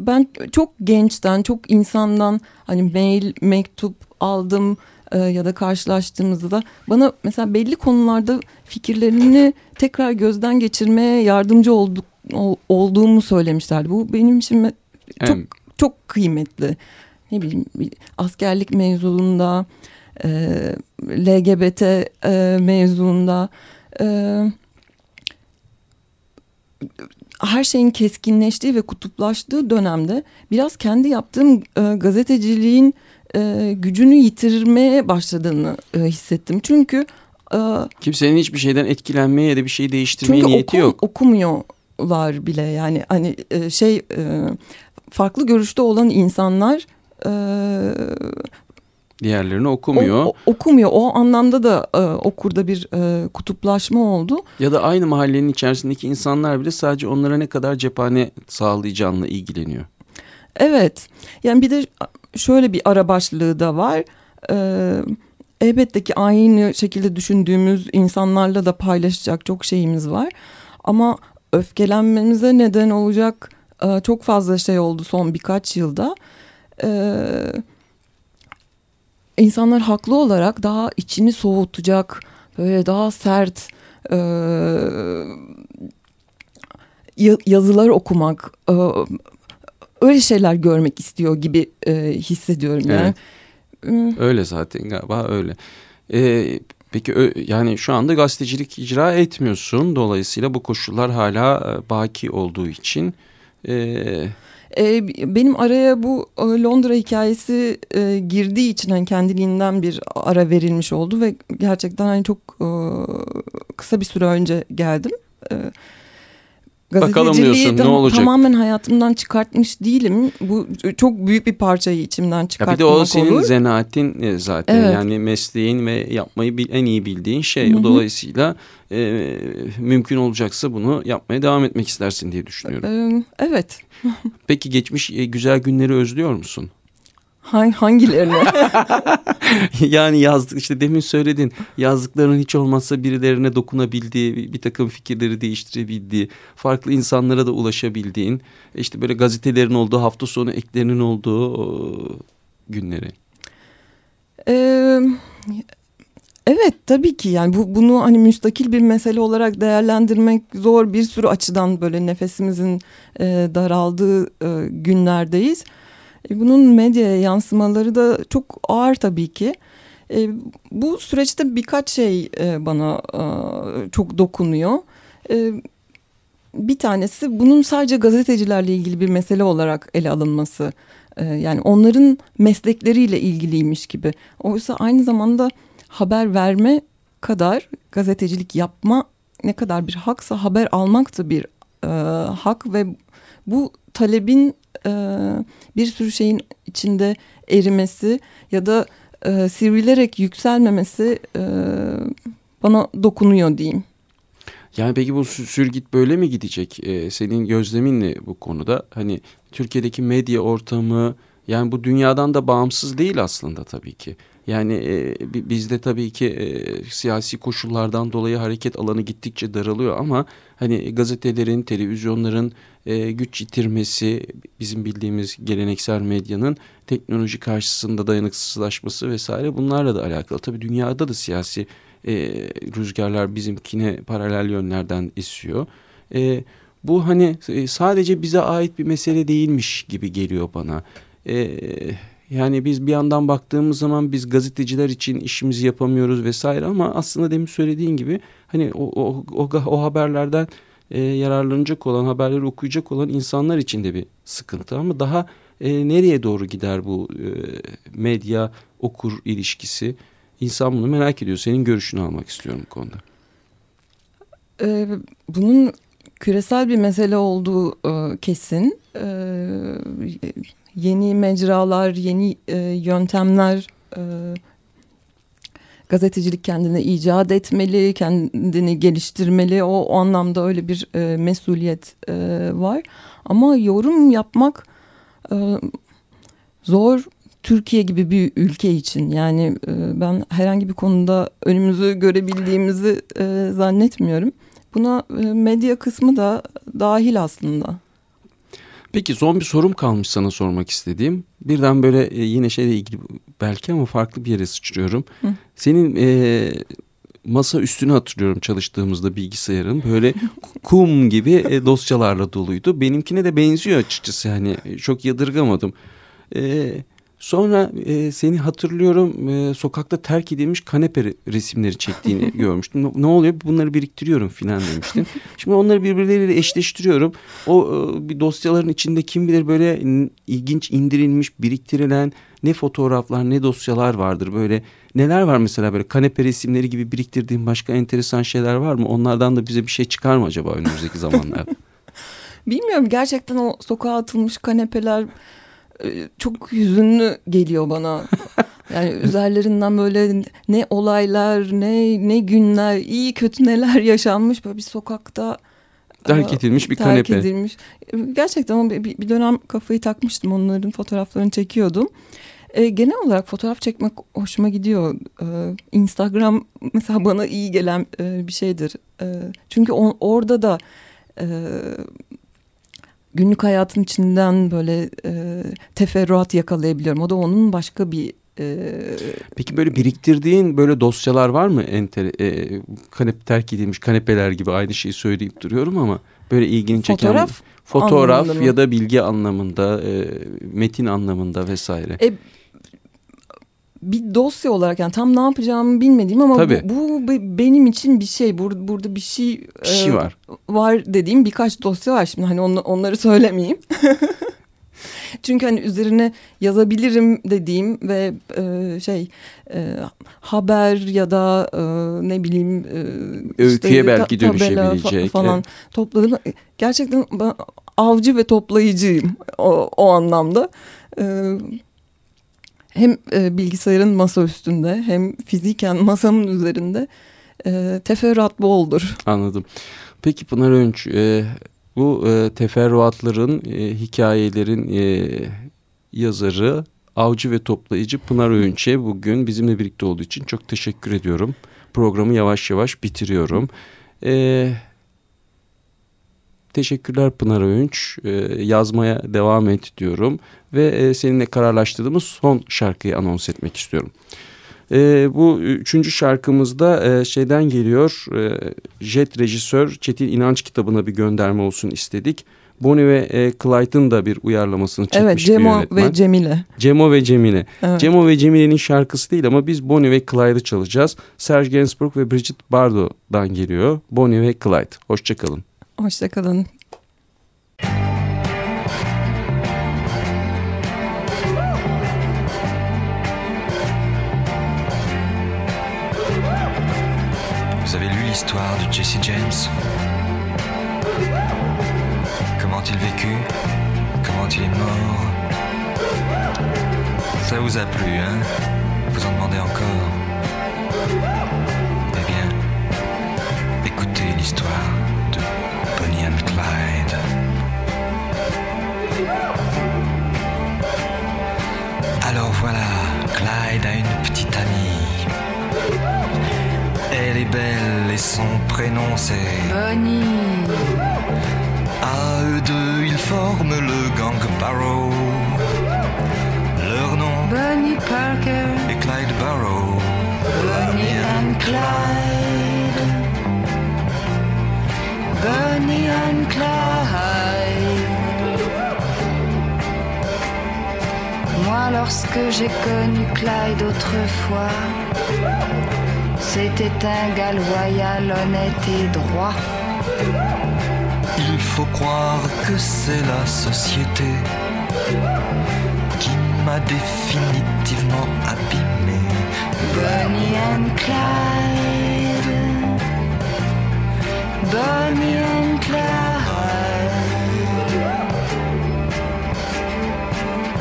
Speaker 4: ben çok gençten, çok insandan hani mail, mektup aldım e, ya da karşılaştığımızda da bana mesela belli konularda fikirlerini tekrar gözden geçirmeye yardımcı olduk, ol- olduğumu söylemişlerdi. Bu benim için çok
Speaker 3: Hem-
Speaker 4: çok kıymetli. Ne bileyim askerlik mevzuunda, e, LGBT e, mevzuunda, e, her şeyin keskinleştiği ve kutuplaştığı dönemde biraz kendi yaptığım e, gazeteciliğin e, gücünü yitirmeye başladığını e, hissettim. Çünkü e,
Speaker 3: Kimsenin hiçbir şeyden etkilenmeye ya da bir şey değiştirmeye
Speaker 4: çünkü
Speaker 3: niyeti
Speaker 4: oku-
Speaker 3: yok.
Speaker 4: okumuyorlar bile yani hani e, şey e, farklı görüşte olan insanlar e,
Speaker 3: Diğerlerini okumuyor.
Speaker 4: o- okumuyor. O anlamda da e, okurda bir e, kutuplaşma oldu.
Speaker 3: Ya da aynı mahallenin içerisindeki insanlar bile sadece onlara ne kadar cephane sağlayacağınla ilgileniyor.
Speaker 4: Evet. Yani bir de şöyle bir ara başlığı da var. Ee, elbette ki aynı şekilde düşündüğümüz insanlarla da paylaşacak çok şeyimiz var. Ama öfkelenmemize neden olacak e, çok fazla şey oldu son birkaç yılda. Ee, insanlar haklı olarak daha içini soğutacak, böyle daha sert e, ya- yazılar okumak, e, öyle şeyler görmek istiyor gibi e, hissediyorum yani. Hmm,
Speaker 3: Öyle zaten galiba öyle. Ee, peki yani şu anda gazetecilik icra etmiyorsun. Dolayısıyla bu koşullar hala e, baki olduğu için e,
Speaker 4: e, benim araya bu e, Londra hikayesi e, girdiği için hani kendiliğinden bir ara verilmiş oldu ve gerçekten hani çok e, kısa bir süre önce geldim. E,
Speaker 3: Bakalım diyorsun, ne olacak?
Speaker 4: Tamamen hayatımdan çıkartmış değilim. Bu çok büyük bir parçayı içimden
Speaker 3: ya bir
Speaker 4: çıkartmak
Speaker 3: de o senin
Speaker 4: olur.
Speaker 3: zanaatin e, zaten
Speaker 4: Evet.
Speaker 3: yani mesleğin ve yapmayı en iyi bildiğin şey.
Speaker 4: Hı hı.
Speaker 3: Dolayısıyla e, mümkün olacaksa bunu yapmaya devam etmek istersin diye düşünüyorum.
Speaker 4: Evet.
Speaker 3: Peki geçmiş e, güzel günleri özlüyor musun?
Speaker 4: Hangi, hangilerini?
Speaker 3: yani yazdık işte demin söyledin yazdıklarının hiç olmazsa birilerine dokunabildiği bir, takım fikirleri değiştirebildiği farklı insanlara da ulaşabildiğin işte böyle gazetelerin olduğu hafta sonu eklerinin olduğu günleri.
Speaker 4: Ee, evet tabii ki yani bu bunu hani müstakil bir mesele olarak değerlendirmek zor bir sürü açıdan böyle nefesimizin e, daraldığı e, günlerdeyiz. E, bunun medyaya yansımaları da çok ağır tabii ki. E, bu süreçte birkaç şey e, bana çok dokunuyor. Bir tanesi bunun sadece gazetecilerle ilgili bir mesele olarak ele alınması. Yani onların meslekleriyle ilgiliymiş gibi. Oysa aynı zamanda haber verme kadar gazetecilik yapma ne kadar bir haksa haber almak da bir e, hak ve bu talebin e, bir sürü şeyin içinde erimesi ya da e, sivrilerek yükselmemesi e, bana dokunuyor diyeyim.
Speaker 3: Yani peki bu sü- sürgit böyle mi gidecek? Ee, senin gözlemin ne bu konuda? Hani Türkiye'deki medya ortamı yani bu dünyadan da bağımsız değil aslında tabii ki. Yani e, bi- bizde tabii ki e, siyasi koşullardan dolayı hareket alanı gittikçe daralıyor ama hani gazetelerin, televizyonların e, güç yitirmesi, bizim bildiğimiz geleneksel medyanın teknoloji karşısında dayanıksızlaşması vesaire bunlarla da alakalı. Tabii dünyada da siyasi e, rüzgarlar bizimkine paralel yönlerden esiyor. E, bu hani e, sadece bize ait bir mesele değilmiş gibi geliyor bana. E, yani biz bir yandan baktığımız zaman biz gazeteciler için işimizi yapamıyoruz vesaire ama aslında demin söylediğin gibi hani o, o, o, o haberlerden e, yararlanacak olan haberleri okuyacak olan insanlar için de bir sıkıntı ama daha e, nereye doğru gider bu e, medya okur ilişkisi? İnsan bunu merak ediyor. Senin görüşünü almak istiyorum bu konuda.
Speaker 4: Ee, bunun küresel bir mesele olduğu e, kesin. Ee, yeni mecralar, yeni e, yöntemler e, gazetecilik kendine icat etmeli, kendini geliştirmeli. O, o anlamda öyle bir e, mesuliyet e, var. Ama yorum yapmak e, zor. Türkiye gibi bir ülke için yani e, ben herhangi bir konuda önümüzü görebildiğimizi e, zannetmiyorum. Buna e, medya kısmı da dahil aslında.
Speaker 3: Peki son bir sorum kalmış sana sormak istediğim. Birden böyle e, yine şeyle ilgili belki ama farklı bir yere sıçrıyorum.
Speaker 4: Hı.
Speaker 3: Senin e, masa üstünü hatırlıyorum çalıştığımızda bilgisayarın. Böyle kum gibi e, dosyalarla doluydu. Benimkine de benziyor açıkçası yani e, çok yadırgamadım. E, sonra e, seni hatırlıyorum e, sokakta terk edilmiş kanepe re- resimleri çektiğini görmüştüm. Ne- oluyor bunları biriktiriyorum filan demiştin. Şimdi onları birbirleriyle eşleştiriyorum. O e, bir dosyaların içinde kim bilir böyle ilginç indirilmiş, biriktirilen ne fotoğraflar ne dosyalar vardır. Böyle neler var mesela böyle kanepe resimleri gibi biriktirdiğin başka enteresan şeyler var mı? Onlardan da bize bir şey çıkar mı acaba önümüzdeki zamanlarda?
Speaker 4: Bilmiyorum gerçekten o sokağa atılmış kanepeler çok hüzünlü geliyor bana. Yani üzerlerinden böyle ne olaylar ne ne günler iyi kötü neler yaşanmış böyle bir sokakta
Speaker 3: Terk
Speaker 4: e,
Speaker 3: edilmiş bir
Speaker 4: terk
Speaker 3: kanepe.
Speaker 4: edilmiş. E, Gerçekten ama bir, bir dönem kafayı takmıştım onların fotoğraflarını çekiyordum. E, genel olarak fotoğraf çekmek hoşuma gidiyor. E, Instagram mesela bana iyi gelen e, bir şeydir. E, çünkü on- orada da e, günlük hayatın içinden böyle e, teferruat yakalayabiliyorum. O da onun başka bir e,
Speaker 3: Peki böyle biriktirdiğin böyle dosyalar var mı? Enter, e, kanepe terk edilmiş kanepeler gibi aynı şeyi söyleyip duruyorum ama böyle ilgini çeken
Speaker 4: fotoğraf.
Speaker 3: fotoğraf ya da bilgi anlamında, e, metin anlamında vesaire.
Speaker 4: E, bir dosya olarak yani tam ne yapacağımı bilmediğim ama
Speaker 3: Tabii.
Speaker 4: bu, bu be- benim için bir şey. Burada, burada bir şey,
Speaker 3: Bir şey
Speaker 4: e,
Speaker 3: var.
Speaker 4: var dediğim birkaç dosya var şimdi hani onla- onları söylemeyeyim. Çünkü hani üzerine yazabilirim dediğim ve e, şey e, haber ya da e, ne bileyim e,
Speaker 3: Öyküye belki
Speaker 4: ta- tabela fa-
Speaker 3: dönüşebilecek,
Speaker 4: falan
Speaker 3: evet.
Speaker 4: topladım. Gerçekten ben avcı ve toplayıcıyım o, o anlamda. E, hem e, bilgisayarın masa üstünde hem fiziken masamın üzerinde e, teferruat boldur.
Speaker 3: Anladım. Peki Pınar Önç, e, bu e, teferruatların, e, hikayelerin e, yazarı, avcı ve toplayıcı Pınar Öğünç'e bugün bizimle birlikte olduğu için çok teşekkür ediyorum. Programı yavaş yavaş bitiriyorum. E, teşekkürler Pınar Öğünç. E, yazmaya devam et diyorum. Ve e, seninle kararlaştırdığımız son şarkıyı anons etmek istiyorum. E, bu üçüncü şarkımızda e, şeyden geliyor. E, Jet rejisör Çetin İnanç kitabına bir gönderme olsun istedik. Bonnie ve e, Clyde'ın da bir uyarlamasını çekmiş
Speaker 4: Evet
Speaker 3: bir
Speaker 4: Cemo
Speaker 3: yönetmen.
Speaker 4: ve Cemile.
Speaker 3: Cemo ve Cemile.
Speaker 4: Evet.
Speaker 3: Cemo ve Cemile'nin şarkısı değil ama biz Bonnie ve Clyde'ı çalacağız. Serge Gainsbourg ve Brigitte Bardot'dan geliyor. Bonnie ve Clyde. Hoşçakalın.
Speaker 4: Hoşçakalın.
Speaker 6: Vous avez lu l'histoire de Jesse James? Comment il vécut? Comment il est mort? Ça vous a plu, hein? Vous en demandez encore? Eh bien, écoutez l'histoire belle et son prénom c'est
Speaker 7: Bonnie,
Speaker 6: À eux deux, ils forment le gang Barrow. Leur nom
Speaker 7: Bonnie Parker,
Speaker 6: est Clyde Barrow.
Speaker 7: Bonnie and Clyde. Bonnie and Clyde. Moi, lorsque j'ai connu Clyde autrefois, c'était un gars loyal, honnête et droit.
Speaker 6: Il faut croire que c'est la société qui m'a définitivement abîmé.
Speaker 7: Bonnie and Clyde. Bonnie and Clyde.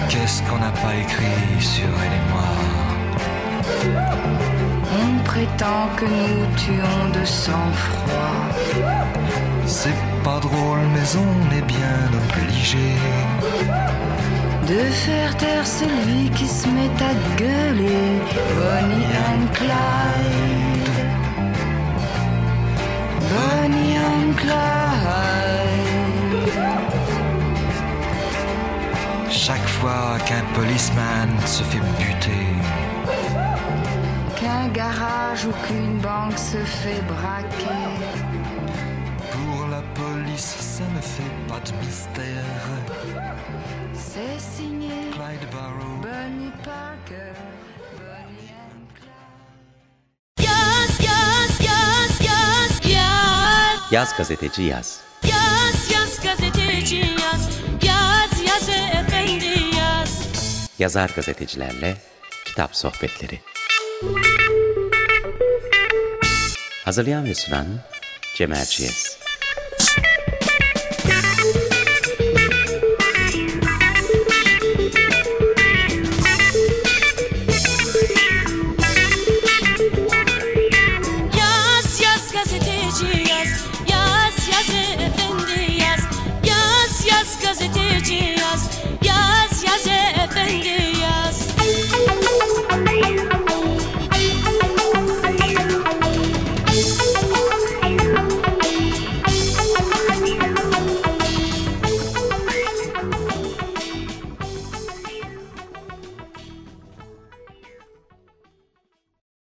Speaker 6: Qu'est-ce qu'on n'a pas écrit sur elle et moi?
Speaker 7: Prétend que nous tuons de sang-froid.
Speaker 6: C'est pas drôle, mais on est bien obligé.
Speaker 7: De faire taire celui qui se met à gueuler. Bonnie and Clyde. Bonnie and Clyde.
Speaker 6: Chaque fois qu'un policeman se fait buter,
Speaker 7: Qu'un garage ou qu'une banque se fait braquer.
Speaker 6: pour la police, ça ne fait pas de mystère.
Speaker 7: C'est signé
Speaker 6: Clyde Barrow.
Speaker 7: Bonnie Parker. Bonnie and Clyde.
Speaker 2: Yaz yaz yaz yaz yaz
Speaker 1: Yaz gazeteci yaz.
Speaker 2: Yaz yaz gazeteci yaz Yaz yaz efendi yaz
Speaker 1: Yazar gazetecilerle kitap sohbetleri. Hazırlayan ve sunan Cem Erciyes.